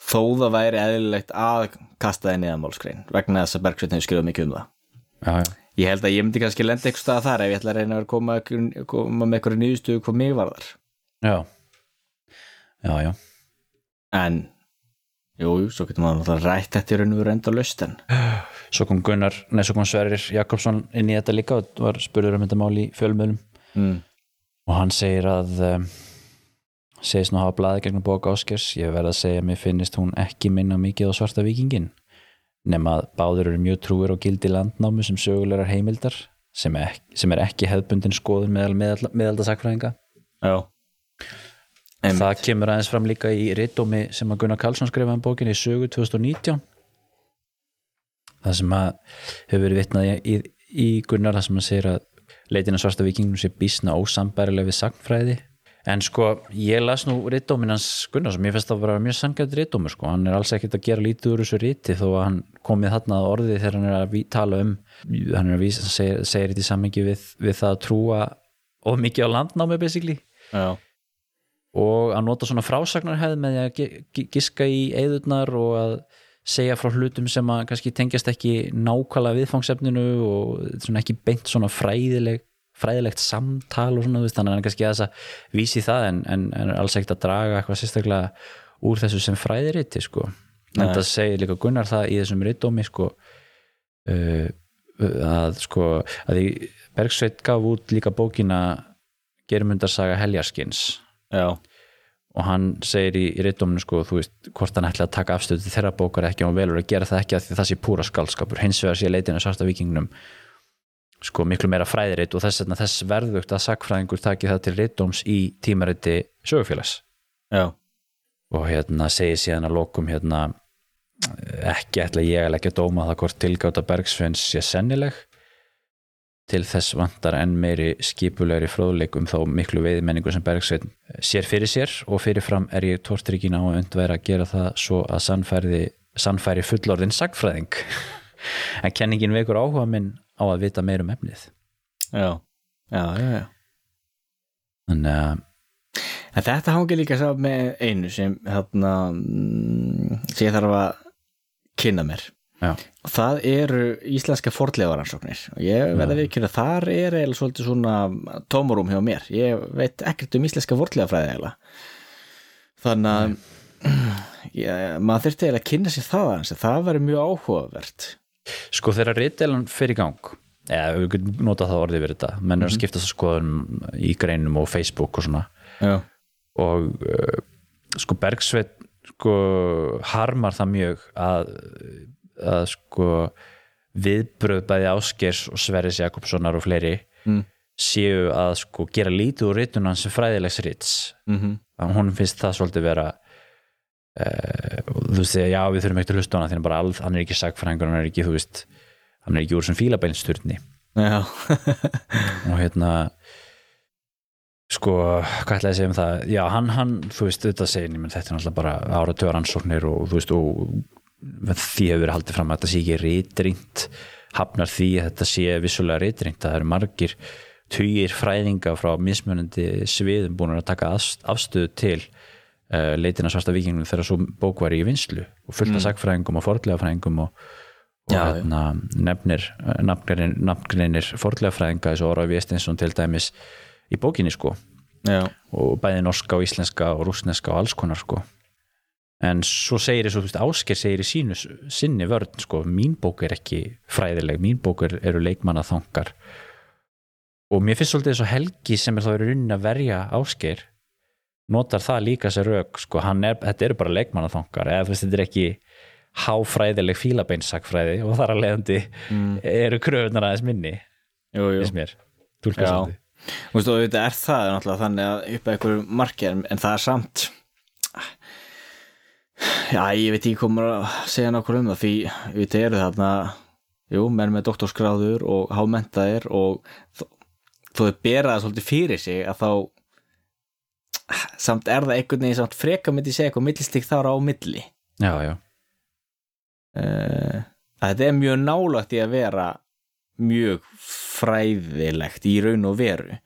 þó það væri eðlilegt að kasta það niðan málskrein vegna þess að Bergsveitn hefur skrifað mikið um það já, já Ég held að ég myndi kannski lenda eitthvað stað þar ef ég ætla að reyna að koma, koma með eitthvað nýðustuðu hvað mig var þar. Já, já, já En, jú, svo getur maður náttúrulega rætt þetta í raun og veru enda löst en. Svo kom Gunnar, nei, svo kom Sverrir Jakobsson inn í þetta líka og var spurður um þetta mál í fjölmjölum Mm. og hann segir að um, segist nú hafa blaði gegnum bók Áskers ég verð að segja að mér finnist hún ekki minna mikið á svarta vikingin nema að báður eru mjög trúir og gildi landnámu sem sögulegar heimildar sem, ek, sem er ekki hefðbundin skoðun meðal meðaldasakfræðinga Já. En, það kemur aðeins fram líka í rittómi sem að Gunnar Karlsson skrifaði um bókinni í sögu 2019 það sem að hefur verið vitnað í, í, Gunnar það sem að segir að leitin að svarta vikingum sé bísna ósambærilega við sagnfræði en sko ég las nú rittdómin hans Gunnar sem ég finnst að vera mjög sangjart rittdómur sko, hann er alls ekkert að gera lítið úr þessu ritti þó að hann komið þarna að orði þegar hann er að tala um hann er að vísa, segir, segir þetta í sammingi við, við það að trúa of mikið á landnámi basically. Já, og að nota svona frásagnarhefð með að gi- gi- giska í eðurnar og að segja frá hlutum sem að kannski tengjast ekki nákvæmlega viðfangsefninu og ekki beint svona fræðileg fræðilegt samtal og svona þannig að hann kannski aðeins að vísi það en, en, en er alls ekkert að draga eitthvað sérstaklega úr þessu sem fræðiriti sko. en þetta segir líka Gunnar það í þessum rittdómi sko, uh, að sko að því Bergsveit gaf út líka bókina Germundarsaga Heljarskins. Já, og hann segir í, í rittuminu sko, þú veist, hvort hann ætla að taka afstöðu þeirra bókar ekki og velur að gera það ekki að því það sé púra skaldskapur, hins vegar sé leitinu svarta vikingnum sko miklu meira fræðiritt og þess, þess verðugt að sakfræðingur taki það til rittums í tímariti sögufélags. Já, og hérna segir síðan að lokum hérna ekki ætla ég að leggja dóma það hvort tilgáta Bergsveins sé sennileg. Til þess vantar enn meiri skipulegri fróðleik um þá miklu veiðmenningu sem Bergsvein sér fyrir sér og fyrirfram er ég tortryggin á að undværa að gera það svo að sannfæri, sannfæri fullorðin sagfræðing en kenningin vekur áhuga minn á að vita meir um efnið. Já, já, já, já. þannig að En þetta hangi líka sá með einu sem hérna sem ég þarf að kynna mér. Já, og það eru íslenska fornleifaransóknir og ég ekki að þar er eiginlega svolítið svona tómarum hjá mér. Ég veit ekkert um íslenska fornleifafræði eiginlega. Þannig að ég, maður þurfti eiginlega að kynna sér það aðeins. Það væri mjög áhugavert Sko þegar ritdeilan fer í gang eða við getum notað það orðið við þetta menn er að skipta þessu skoðum í greinum og Facebook og svona. Já, og uh, sko Bergsveit sko harmar það mjög að, að sko viðbröð bæði Áskers og Sverris Jakobssonar og fleiri Mm. séu að sko gera lítið úr ritun hans sem fræðilegs rits. Mm að hún finnst það svolítið vera uh, þú veist þegar já við þurfum ekkert að hlusta á hana hann, bara alð, hann er ekki sagfræðingur, hann er ekki þú veist hann er ekki úr sem fílabeinsturni. Já, og hérna sko, hvað ætlaði að segja um það? Já, hann, hann, þú veist, þetta segir menn, þetta er náttúrulega bara áratöðar ansóknir og þú veist, og því hefur verið haldið fram að þetta sé ekki rítringt hafnar því að þetta sé vissulega rítringt, það eru margir tugir fræðinga frá mismunandi sviðum búin að taka afst- afstöðu til uh, leitin að svarta vikingnum þegar svo bók var í vinslu og fullt af sagfræðingum og fordlegafræðingum og, og Mm. Já, hérna, nefnir nafngreinir, nafngreinir fordlegafræðinga þessu Óra Viestinsson til dæmis í bókinni sko. Já, og bæði norska og íslenska og rúsneska og alls konar sko. En svo segir þessu, þú veist, Ásker segir í sínu sinni vörn, sko, mín bók er ekki fræðileg, mín bók er, eru leikmannaþangar og mér finnst svolítið þessu Helgi sem er þá rauninni að verja Ásker notar það líka sér rauk, sko, er, þetta eru bara leikmannaþangar, eða þetta er ekki háfræðileg fílabeinssakfræði og þar að leiðandi eru kröfunar aðeins minni, finnst mér. Svolítið. Þú veist, og þetta er það náttúrulega þannig að upp að einhverju marki en, það er samt já, ég veit ekki komur að segja nákvæmlega um það því við eru þarna jú, menn með doktorskráður og hámentaðir og þó þó þau bera það svolítið fyrir sig að þá samt er það einhvern veginn samt freka myndi segja eitthvað millistík þar á milli. Já, já, uh, að þetta er mjög nálægt í að vera mjög fræðilegt í raun og veru.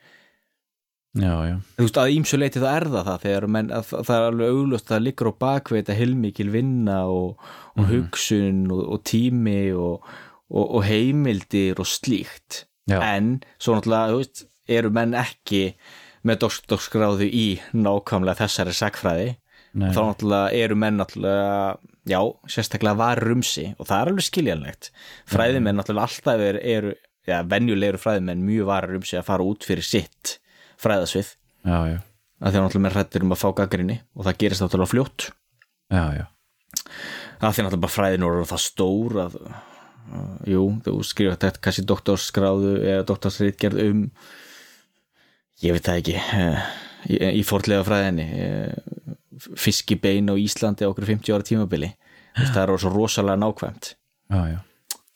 Já, já. Þú veist að ímsu leiti það er það það þegar menn, að, það er alveg auglust það liggur á bakveita heilmikil vinna og, og hugsun og, og tími og, og, og heimildir og slíkt. Já. en svo náttúrulega þú veist, eru menn ekki með doktorskráðu í nákvæmlega þessari sagfræði Nei. þá náttúrulega eru menn náttúrulega já, sérstaklega varur um sig og það er alveg skiljanlegt. Fræðimenn náttúrulega alltaf eru, eru já, venjulegur fræðimenn mjög varur um sig að fara út fyrir sitt fræðasvið. Já, já, að því að náttúrulega menn hrættir um að fá gaggrinni og það gerist náttúrulega fljótt. Já, já. Að því náttúrulega bara fræðin voru það stór að, uh, jú, þú skrifa þetta kannski doktorskráðu eða doktorsritgerð um ég veit það ekki. Uh, í, í fordlega fræðinni uh, fiskibein á Íslandi á okkur 50 ára tímabili. Það er svo rosalega nákvæmt. Já, já,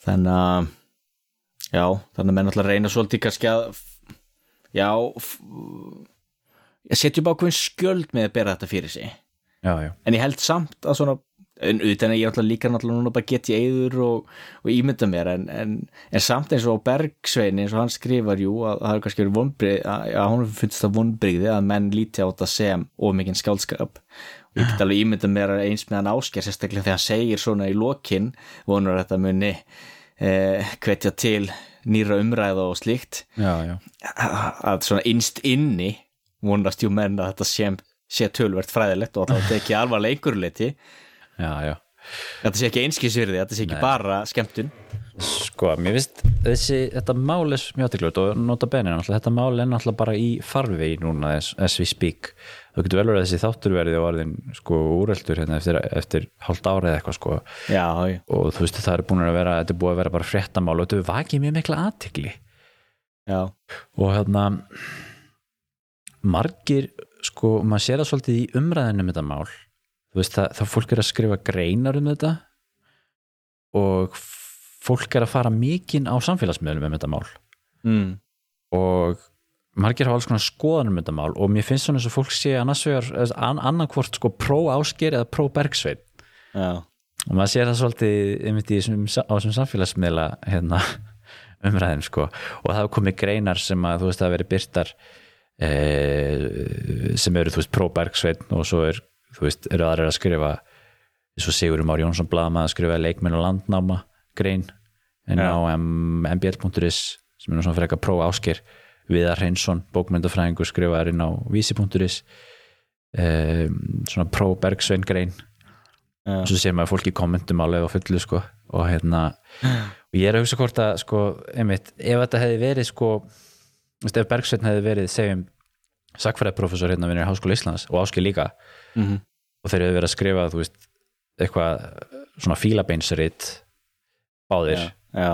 þannig að já, þannig að menn alltaf reyna svolítið kannski að já ég setjum ákveðin skjöld með að bera þetta fyrir sig. Já, já. En ég held samt að svona en utan að ég alltaf líka náttúrulega núna bara get ég eður og, og ímynda mér en, en, en samt eins og Bergsvein eins og hann skrifar jú að það er kannski verið vonbrið að, að hún finnst það vonbriði að menn líti á þetta sem of mikinn skáldskap. Og ég get alveg ímynda mér eins með hann ásker sérstaklega þegar hann segir svona í lokin vonur þetta muni eh, hvetja til nýra umræða og slíkt. Já, já, að svona innst inni vonast jú menn að þetta sé, sé tölvert fræðilegt og að það tekja alvarlega einhverju leiti já, já. Þetta sé ekki einskisvirði, þetta sé ekki bara skemmtun. Sko, mér finnst þessi, þetta mál er mjög aðtegljótt og nota náttúrulega, þetta mál er náttúrulega bara í farvegi núna as, as we speak. Það getur vel verið að þessi þátturverði og orðin sko úreldur hérna eftir, eftir hálft árið eitthvað sko. Já, og þú veist það er búin að vera, þetta er búið að vera bara fréttamál og þetta vakið mjög mikla aðtegli já, og hérna margir sko, maður sér það svolítið í umræðinu um þetta mál. þú veist það, það fólk er að skrifa greinar um þetta og fólk er að fara mikinn á samfélagsmiðlum um þetta mál. Mm. og margir hafa alls konar skoðan um þetta mál og mér finnst svona eins og fólk sé annars vegar an, annarkvort sko pró ásker eða pró bergsveit já, og maður sér það svolítið í þessum, á þessum samfélagsmiðla hérna, umræðum sko. Og það hafa komið greinar sem að þú veist að veri byrtar e, sem eru þú veist pró bergsveit og svo er, þú veist, eru aðrir að skrifa eins og Sigur Már Jónsson blaðma að skrifa leikmenn og landnáma grein en Já. á mbl.is sem er svona fyrir eitthvað pró ásker Viðar Hreinsson, bókmyndafræðingur skrifaður inn á vísi.is um, svona pró bergsvein grein. Já, og svo sér maður fólk í kommentum alveg á fullu sko og hérna og ég er að hugsa hvort að sko einmitt, ef þetta hefði verið sko ef Bergsveinn hefði verið segjum sakfræðprofessor hérna vinnir í Háskóla Íslands og áskil líka mm og þeir hefði verið að skrifa þú veist, eitthvað svona fílabeinsrit báðir. Já, já,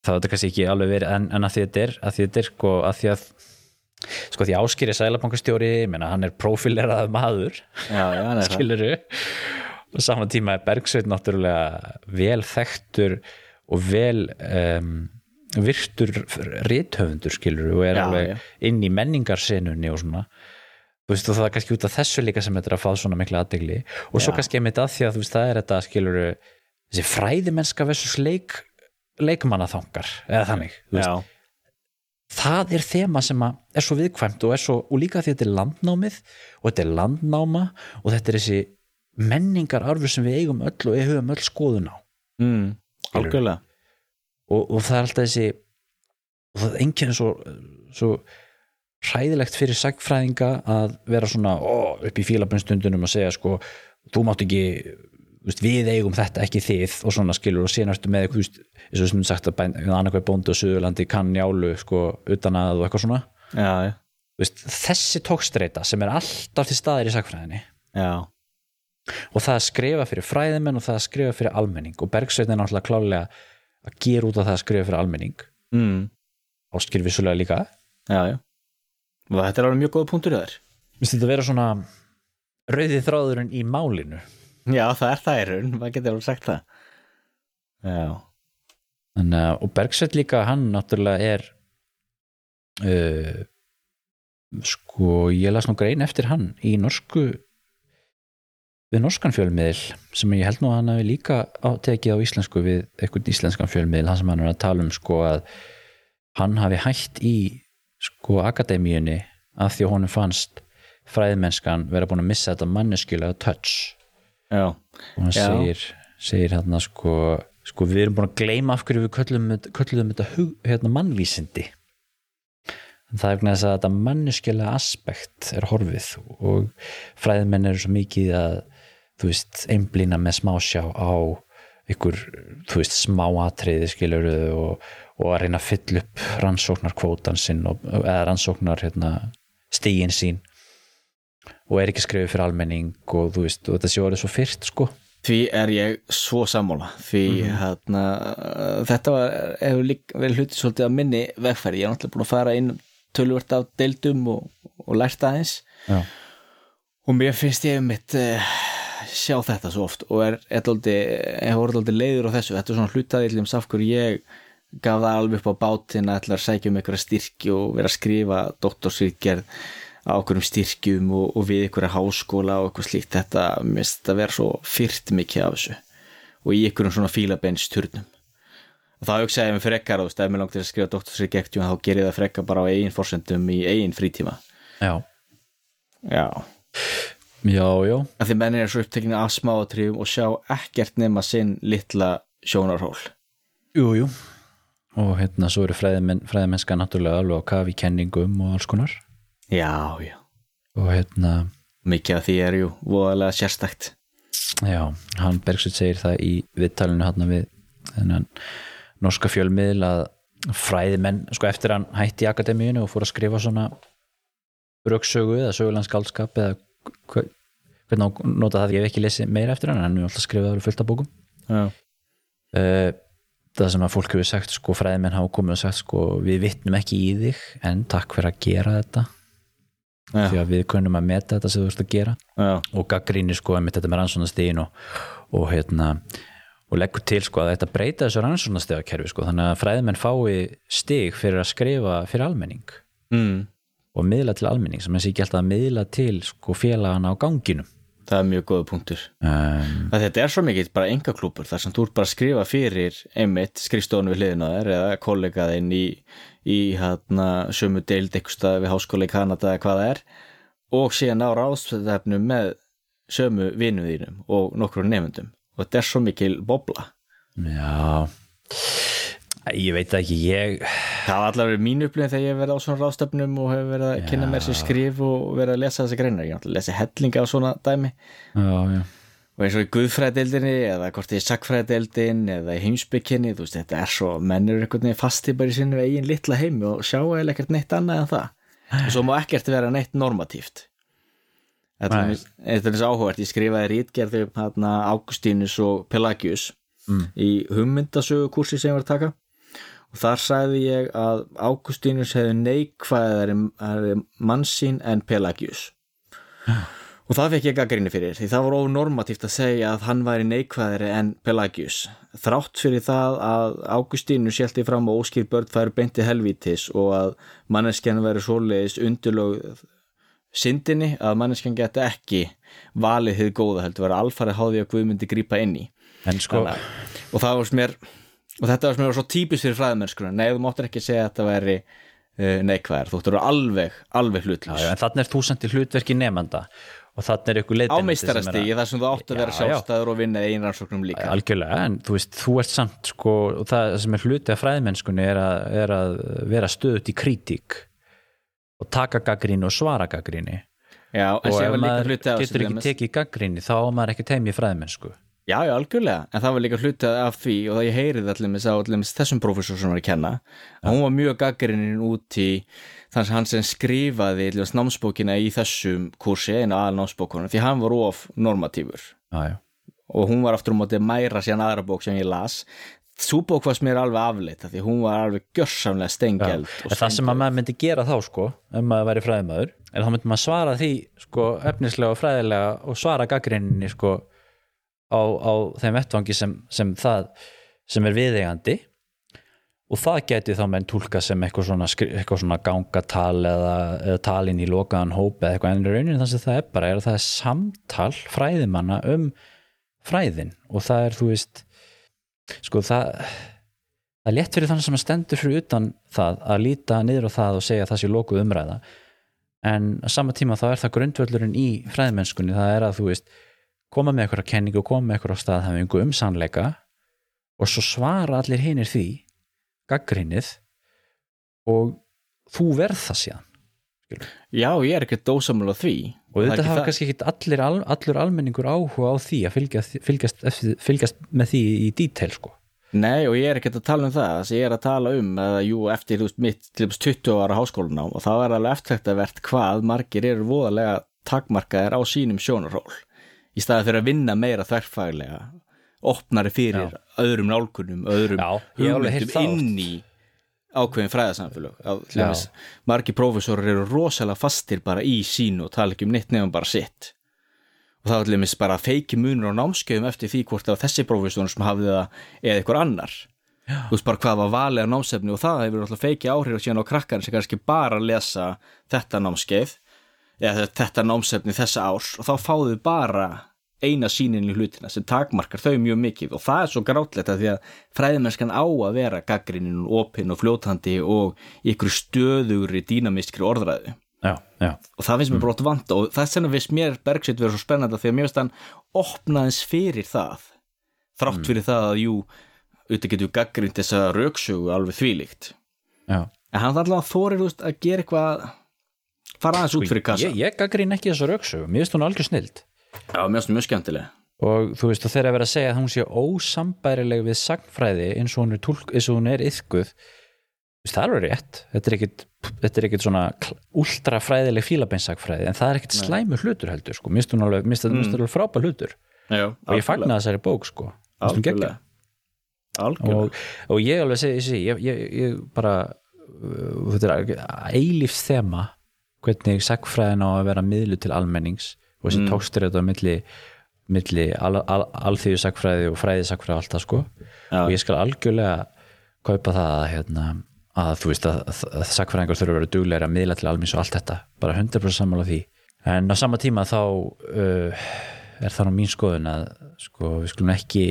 þá er þetta kannski ekki alveg verið en, en að því þetta er, að því þetta er sko að því að sko því áskýri sælabankastjóri menna hann er profilerað maður. Það. skiluru og saman tíma er Bergsveit náttúrulega vel þekktur og vel um, virtur rithöfundur skiluru og er Já, alveg inn í menningarsenunni og svona veist og það er kannski út af þessu líka sem þetta er að fá svona mikla aðdegli og svo Já. kannski einmitt að því að þú veist það er þetta skiluru þessi fræðimennska versus leik leikmannaþangar eða þannig veist, það er þema sem er svo viðkvæmt og, er svo, og líka því þetta er landnámið og þetta er landnáma og þetta er þessi menningar arfur sem við eigum öll og við höfum öll skoðun á. Mm, algjörlega. Og, og það er alltaf þessi og það er enginn svo, svo hræðilegt fyrir sagfræðinga að vera svona ó, upp í fílabunstundunum og segja sko þú mátt ekki við eigum þetta ekki þið og svona skilur og ertu með veist, eins og sem sagt að annarkvæð bóndi og Suðurlandi kann njálu sko utan að og eitthvað svona. Já, já, veist, þessi tókstreita sem er alltaf til staðir í sagfræðinni já, og það að skrifa fyrir fræðimenn og það að skrifa fyrir almenning. Og Bergsveitin er náttúrulega klálega að gera út af það að skrifa fyrir almenning. Mm, áskil vissulega líka. Já, já og þetta er alveg mjög góða punktur í þær Vist þetta vera svona rauði þráðurinn í málinu? Já, það er það í raun, maður getur alveg sagt það. Já, Þannig, að- og Bergsveit líka hann náttúrulega er uh, sko ég las nú grein eftir hann í norsku við norskan fjölmiðil sem ég held nú að hann hafi líka tekið á íslensku við eitthvað íslenskan fjölmiðil hann sem hann er að tala um sko að hann hafi hætt í sko akademíunni af því að honum fannst fræðmennskan vera búin að missa þetta manneskjulega touch. Já, og hann Já. segir, segir hérna sko, sko við erum búin að gleyma af hverju við köllum, köllum þetta hug, hérna, mannvísindi. En það er að þetta manneskjulega aspekt er horfið og fræðmenn eru svo mikið að þú veist, einblína með smásjá á ykkur, þú veist, smáatriði skilur og, og að reyna að fylla upp rannsóknar kvótan sinn og, eða rannsóknar hérna, stígin sín. Og er ekki skrifið fyrir almenning og þú veist, og þetta sé orðið svo fyrst sko. Því er ég svo sammála. Því hérna þetta var, hefur líka verið hluti svolítið að minni vegferð, ég er náttúrulega búin að fara inn tölvört af deildum og, og lært aðeins. Já, og mér finnst ég mitt uh, sjá þetta svo oft og er aldrei leiður á þessu. Þetta er svona hlutaðið um safkur ég gaf það alveg upp á bátinn að ætla að sækja um einhverja styrki og vera að skrifa doktorsritgerð á okkurum styrkjum og, og við einhverja háskóla og eitthvað slíkt. Þetta mist að vera svo fyrt mikið af þessu. Og í einhverjum svona fílabeinsturnum og þá hugsaði ég mig frekar og ef mér langt til að skrifa doktorsritgerð þá ger ég það frekar bara á eigin forsendum í eigin frítíma. Já, já. Já, já. að því menn er svo upptekinu af smáatriðum og sjá ekkert nema sinn litla sjónarhól. Jú, jú og hérna svo eru fræðimenn, fræðimennska náttúrulega alveg á kafi kenningum og alls konar. Já, já, og hérna, mikið af því er jú voðalega sérstakt. Já, hann Bergsveit segir það í viðtalinu hann við þennan norska fjölmiðl að fræðimenn, sko eftir hann hætti í akademíunu og fór að skrifa svona röksögu eða sögulandskaldskap eða hver, hvernig nota það, ég hef ekki lesið meira eftir hann, hann er alltaf skrifað fullt af bókum. Já, uh, það sem að fólk hefur sagt sko, fræðimenn hafa komið og sagt sko, við vittnum ekki í þig en takk fyrir að gera þetta. Því já, að við kunnum að meta þetta sem þú ert að gera. Já, og gaggrínir sko einmitt þetta með rannsóknastegin og, og hérna og leggur til sko að þetta breyta þessu rannsóknastegakerfi sko. Þannig að fræðimenn fái stig fyrir að skrifa fyrir almenning. Mm, og miðla til almenning sem þessi ekki alltaf að miðla til sko félagana á ganginum það er mjög góða punktur. Um, þetta er svo mikið bara enga klúpur þar sem þú ert bara að skrifa fyrir einmitt skrifstofun við hliðina á þér eða kollegaðinn í, í hérna, sömu deild eitthvað við háskóla í Kanada eða hvað það er og síðan á ráðstæfnum með sömu vinum þínum og nokkru nefndum og þetta er svo mikil bobla. Já ég veit ekki ég Það var allavega mín upplifin þegar ég hef verið á svona ráðstöfnum og hef verið að kynna mér sér skrif og verið að lesa þessi greinar. Ég lesið hellinga á svona dæmi já, já, og eins og í guðfræðdeildinni eða hvort í sakfræðdeildin eða í heimsbygginni, þú veist, þetta er svo mennur einhvern veginn fasti bara í sinni eigin litla heimi og sjá eða ekkert neitt annað en það. Og svo má ekkert vera neitt normatíft. Þetta er eins og áhugavert, ég skrifaði rítgerði um hérna Águstínus og Pelagius Mm. í hummyndasögu kursi sem ég var að taka og þar sagði ég að Águstínus hefði neikvæðari mannsýn en Pelagius. Og það fekk ég gaggrinni fyrir því það var ónormatíft að segja að hann væri neikvæðari en Pelagius. Þrátt fyrir það að Águstínus hjælti fram og óskýr börn færi beinti helvítis og að manneskjan veri svoleiðis undurlög syndinni að manneskjan geti ekki valið þið góða heldur vera alfarið háði að Guð myndi grípa inn í. En sko Þannig að- og það var sem mér og þetta var sem var svo típist fyrir fræðmennskuna nei þú máttir ekki segja að þetta væri uh, neikvæðar, þú eru alveg alveg já, hlutlaus. Já, en þannig er þú í hlutverki nefnda og þannig er ykkur á leiðbeinandi sem er meistarastigi að- þar sem þú átt að vera Já, já. sjálfstæður og vinna einrannsóknum líka. Algjörlega, en þú veist, þú ert samt sko, og það sem er hluti af fræðmennskunni er að, er að vera stöðut í kritík og taka gaggríni og svara gaggríni já, og ef maður getur ekki tekið gaggríni þá á maður ekki teimi fræðmennsku Já, já, algjörlega, en það var líka hluti af því og það ég heyrið allir með allir þessum prófessor sem var að kenna að hún var mjög gaggrinnin út í þannig að hann sem skrifaði allir, námsbókina í þessum kursi einu aðal námsbókunum því hann var of normatífur. Já, já. og hún var aftur um móti mæra síðan aðra bók sem ég las. Sú bók var mér alveg afleita því hún var alveg gjörsamlega stengeld En það sem að maður myndi gera þá sko ef maður væri fræðimæður en þá myndi maður svara því sko efnislega og fræðilega og svara gaggrinni sko á, á þeim vettvangi sem, sem það sem er viðeigandi. Og það geti þá menn tólka sem eitthvað svona, eitthvað svona gangatal eða, eða talin í lokaðan hóp eða eitthvað. En í rauninni þannig að það er bara er að það er samtal fræðimanna um fræðin. Og það er þú veist sko það það er létt fyrir þannig sem að stendur fyrir utan það að líta niður á það og segja að það sé lokuð umræða. En á sama tíma þá er það grundvöllurinn í fræðmennskunni, það er að þú veist koma með eitthvað kenningu, koma með eitthvað staðhæfingu um sannleika og svo svara allir hinir því gaggrinnið og þú verð það síðan Já, ég er ekki dósamul á því. Og þetta hafa kannski ekki allir, al, allur almenningur áhuga á því að fylgjast, fylgjast, fylgjast með því í detail sko. Nei, og ég er ekki að tala um það. Þess að ég er að tala um að jú, eftir veist, mitt til dæmis 20 ára háskólanám og þá er alveg eftirtæktavert hvað margir eru voðalega takmarkaðir á sínum sjónaról í staði fyrir að vinna meira þverfaglega opnari fyrir öðrum öðrum Já, hef alveg heyrt það inn í ákveðin dæmis, margir prófessorar eru rosalega fastir bara í sínu og tala ekki um neitt nefnum bara sitt. Og það dæmis bara feiki munur á námskeiðum eftir því hvort það þessi prófessorn sem hafði það eða einhver annar. Já. þú veist bara hvað var valið á námsefni og það hefur alltaf feiki áhrif síðan á krakkar sem kannski bara lesa þetta námskeið eða þetta námsefni þessa árs og þá fáðu bara eina sínin í hlutina sem takmarkar þau mjög mikið. Og það er svo grátlegt að því að fræðimennskan á að vera gaggrinnin og opinn og fljótandi og í ykkur stöðugri dýnamiskri orðræðu. Já, já, og það finnst mér bara ótt vanta og það er sem að viss mér Bergsveit verið svo spennandi því að mér finnst hann opnaðins fyrir það þrátt fyrir það að jú auðvitað getur gaggrind þessa rauksögu alveg þvílíkt. Já. en hann þarf alltaf þorir úst, að gera eitthvað fara aðeins út fyrir kassa. ég, ég gaggrín ekki þessa rauksögu, mér finnst hún algjör snild. Já, mér finnst það mjög skemmtilega og þú veist og þegar að vera að segja að hún sé ósambærileg við sagnfræði eins og hún er, túlk, eins og hún er veist, það er alveg rétt. Þetta er ekkit, þetta er ekkit svona ultrafræðileg fílabeinsagfræði en það er ekkit slæmur hlutur heldur sko. mér finnst hún alveg, mér finnst það alveg frábær hlutur. Já, og ég fagna þessari bók sko. Hún og, og ég alveg segi ég, ég, ég bara uh, þetta er eilífs þema hvernig sagfræðin á að vera miðlu til almennings og þessi mm. tókstur þetta á milli, milli al, al, alþýðu sagfræði og fræði sagfræði og allt það sko Já. og ég skal algjörlega kaupa það að, hérna, að þú veist að, að, að sagfræðingar þurfa að vera duglega að miðla til almennings og allt þetta, bara 100% sammála því en á sama tíma þá uh, er það nú mín skoðun að sko, við skulum ekki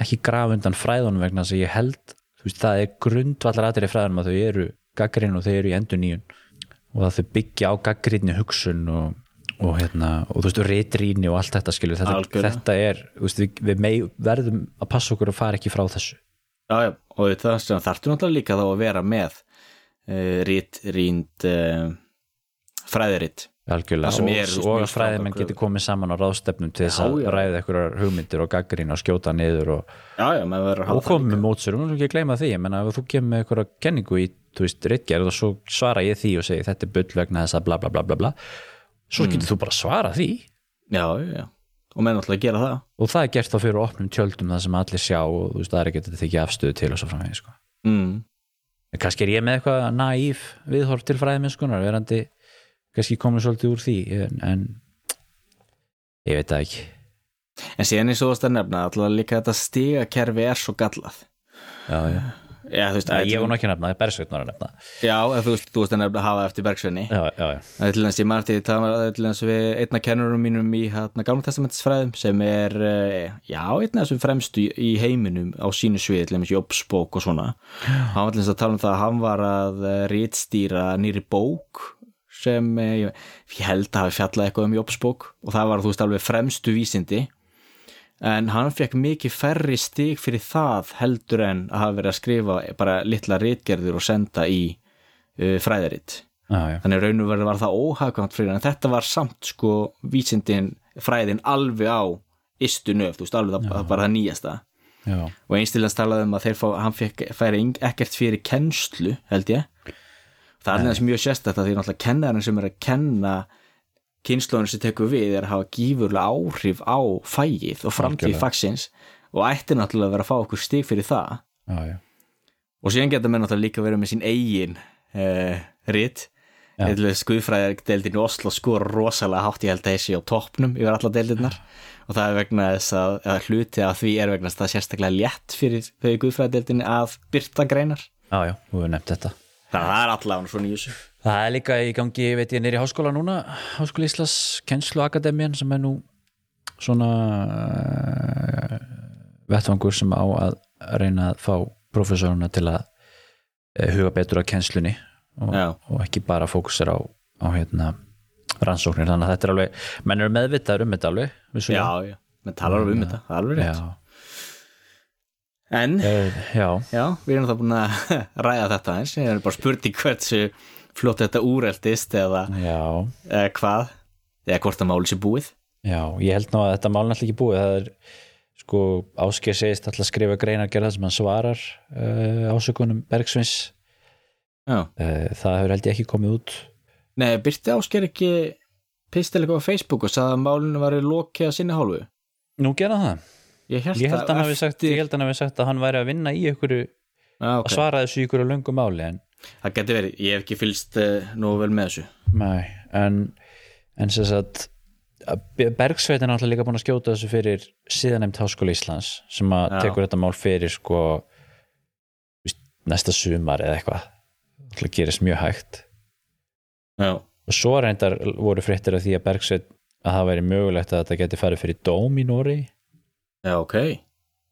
ekki grafa undan fræðunum vegna þess að ég held veist, það er grundvallar aðrið fræðunum að þau eru gaggrinn og þau eru í endur nýjun og að þau byggja á gaggrinni hugsun og, og hérna og þú veist, reytrýni og allt þetta skilur þetta, þetta er, þú veist, við, við mei, verðum að passa okkur að fara ekki frá þessu. Já, já, og það sem þarftu náttúrulega líka þá að vera með uh, rít, rínd uh, fræðiritt. Algjörlega og, er, og strangar geti kröfur. komið saman á ráðstefnum til þess að ræða einhverjar hugmyndir og gaggrinni og skjóta niður og, og komið með mótsurum, þú ekki gleyma því ég menna ef þú kemur með einhverja kenningu í þú veist, rittgerð og svo svara ég því og segi þetta er bull vegna þess að bla bla bla bla bla. Svo getur þú bara svara því. Já, já, og menn náttúrulega gera það. Og það er gert þá fyrir opnum tjöldum það sem allir sjá og þú veist, það er ekki að þykja afstöðu til og svo framvegis sko. mm. en kannski er ég með eitthvað naíf viðhorf til fræðimennskunar verandi kannski komið svolítið úr því en, en ég veit það ekki. En síðan eins og þú varst að nefna alltaf líka þetta stigakerfi er svo gallað. Já, já. Já, þú veist, Æ, ég nú ekki að nefna, það er Bergsveit var að nefna. Já þú veist, þú veist að nefna að hafa eftir Bergsveini. Já, já, já, Það er til þess, ég maður til það var til þess við einna kennurum mínum í hérna gamla testamentisfræðum sem er, eh, já, einna þessum fremstu í, í heiminum á sínu sviði, til þess Jópsbók og svona. Hann var til þess að tala um það að hann var að eh, rítstýra nýri bók sem eh, ég, ég held að hafi fjallað eitthvað um Jópsbók og það var, þú veist, alveg fremstu vísindi en hann fekk mikið færri stig fyrir það heldur en að hafa verið að skrifa bara litla rítgerður og senda í uh, fræðaritt já. þannig raun og verið var það óhagkvæmt fyrir en þetta var samt sko vísindin fræðin alveg á istu nöf, þú veist alveg það, það bara það nýjasta. Já. og einstilans talaði um að þeir fá, hann fekk, færi ekkert fyrir kennslu held ég. Það er alveg mjög sérstætt að því náttúrulega kennarinn sem er að kenna kynnslóðin sem tekur við er að hafa gífurlega áhrif á fægið og framtíð fagsins og ætti náttúrulega að vera að fá okkur stig fyrir það. Já, já. og síðan geta menn náttúrulega líka verið með sín eigin uh, rit. Já. skuðfræðardeildin í Oslo skora rosalega hátt ég held að þessi á toppnum yfir alla deildirnar. Og það er vegna þess að, að hluti af því er vegna þess að það er sérstaklega létt fyrir þau guðfræðardeildinni að byrta greinar. Já, já, þú hefur nefnt þetta. Að það er allavega svona í þessu Það er líka í gangi, veit ég, nýri háskóla núna Háskóla Íslas, kennsluakademian sem er nú svona uh, vettvangur sem á að reyna að fá professoruna til að uh, huga betur á kennslunni og, og ekki bara fókusar á, á hérna rannsóknir, þannig að þetta er alveg menn eru meðvitaður um þetta alveg vissulega. já, já, menn talar um þetta, það er alveg rétt. Já, en, uh, já, já, við erum það búin að ræða þetta eins, ég er bara spurning hversu flott þetta úreldist eða, eða hvað eða hvort að máli sé búið. Já ég held nú að þetta mál náttúrulega ekki búið. Það er sko Ásker segist alltaf að skrifa greinargerða sem hann svarar uh, ásökunum Bergsvins já. Uh, það hefur held ég ekki komið út. Nei, byrti ásker ekki pistil eitthvað á Facebook og sagði að málinu var lokið að sinni hálfu? Nú gera það, Ég held, ég held, hann hafi sagt, sagt að hann væri að vinna í ykkur að okay. svara þessu í ykkur löngum máli en, Það geti verið, ég hef ekki fylgst uh, nógu vel með þessu. Nei, en, en sem sagt Bergsveitin er alltaf líka búin að skjóta þessu fyrir síðanemt Háskóla Íslands sem að tekur þetta mál fyrir sko næsta sumar eða eitthvað. Alltaf gerist mjög hægt. Já, og svo reyndar voru fréttir af því að Bergsveit að það væri mögulegt að þetta geti farið fyrir dóm í Nóri já, ok.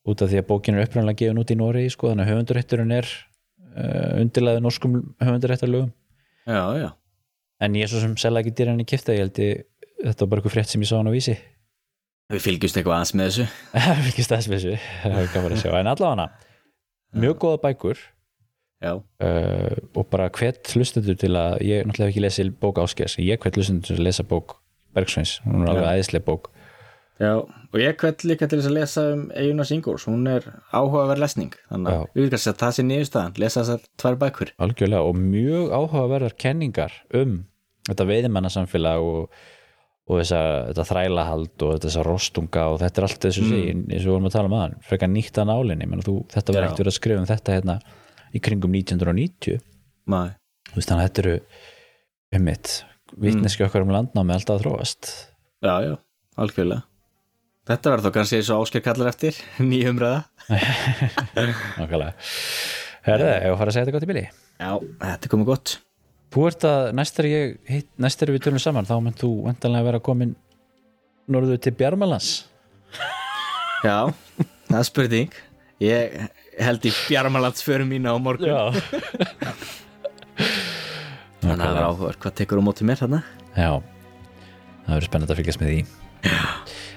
Út af því að bókin er upprænlega gefin út í Nóri sko, þannig að höfundurétturinn er uh, undirlaði norskum höfunduréttarlögum Já, já, en ég er svo sem selja ekki dýran í kifta ég held ég, þetta var bara eitthvað frétt sem ég sá hann á vísi. Við fylgjumst eitthvað aðeins með þessu. Er ekki stæðs með þessu en allavega mjög góða bækur uh, og bara hvert hlustendur til að ég náttúrulega hef ekki lesið bók áskers ég hvert hlustendur til að lesa bók Bergsveins, hún er alveg Já. æðislega bók já, og ég kveld líka til þess að lesa um Eiguna Singurs, hún er áhugaverð lesning þannig að við kannski að það sé niðurstaðan. Lesa þessar tvær bækur. Algjörlega og mjög áhugaverðar kenningar um þetta veiðimannasamfélag og, og þessa, þetta þrælahald og þessa rostunga og þetta er allt þessu mm. eins og við vorum að tala um aðan frekar nýtt að nálinni, menn þú, þetta verður ekkert verið að skrifa um þetta hérna í kringum 1990 Nei, Þú veist, þannig að þetta eru um mitt, vitneski okkar um landnámi alltaf að þróast. Já, já, algjörlega Þetta verður þá kannski eins og ásker kallar eftir nýjum ræða Nákvæmlega. Herðu, ef að fara að segja þetta gott í bili? Já, þetta komið gott. Þú ert að næstar ég hitt, næstar við tölum saman þá menn þú vendanlega vera komin norðu til Bjarmalans Já, það er spurning. Ég held í Bjarmalandsförum mína á morgun. Já. Þannig að það er áhugaður hvað tekur á móti mér þarna. Já, það verður spennandi að fylgjast með því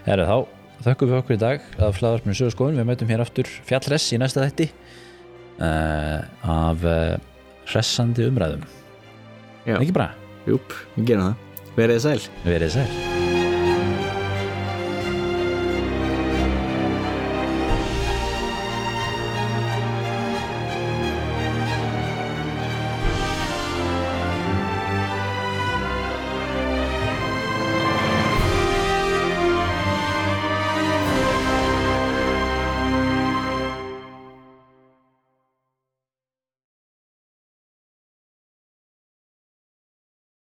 Herðu, þá þökkum við okkur í dag að flaðarpinu sögur skoðun við mætum hér aftur fjallress í næsta þætti uh, af uh, hressandi umræðum. Já. ekki bara, Júp, við gerum það. Verið þið sæl. Verið sæl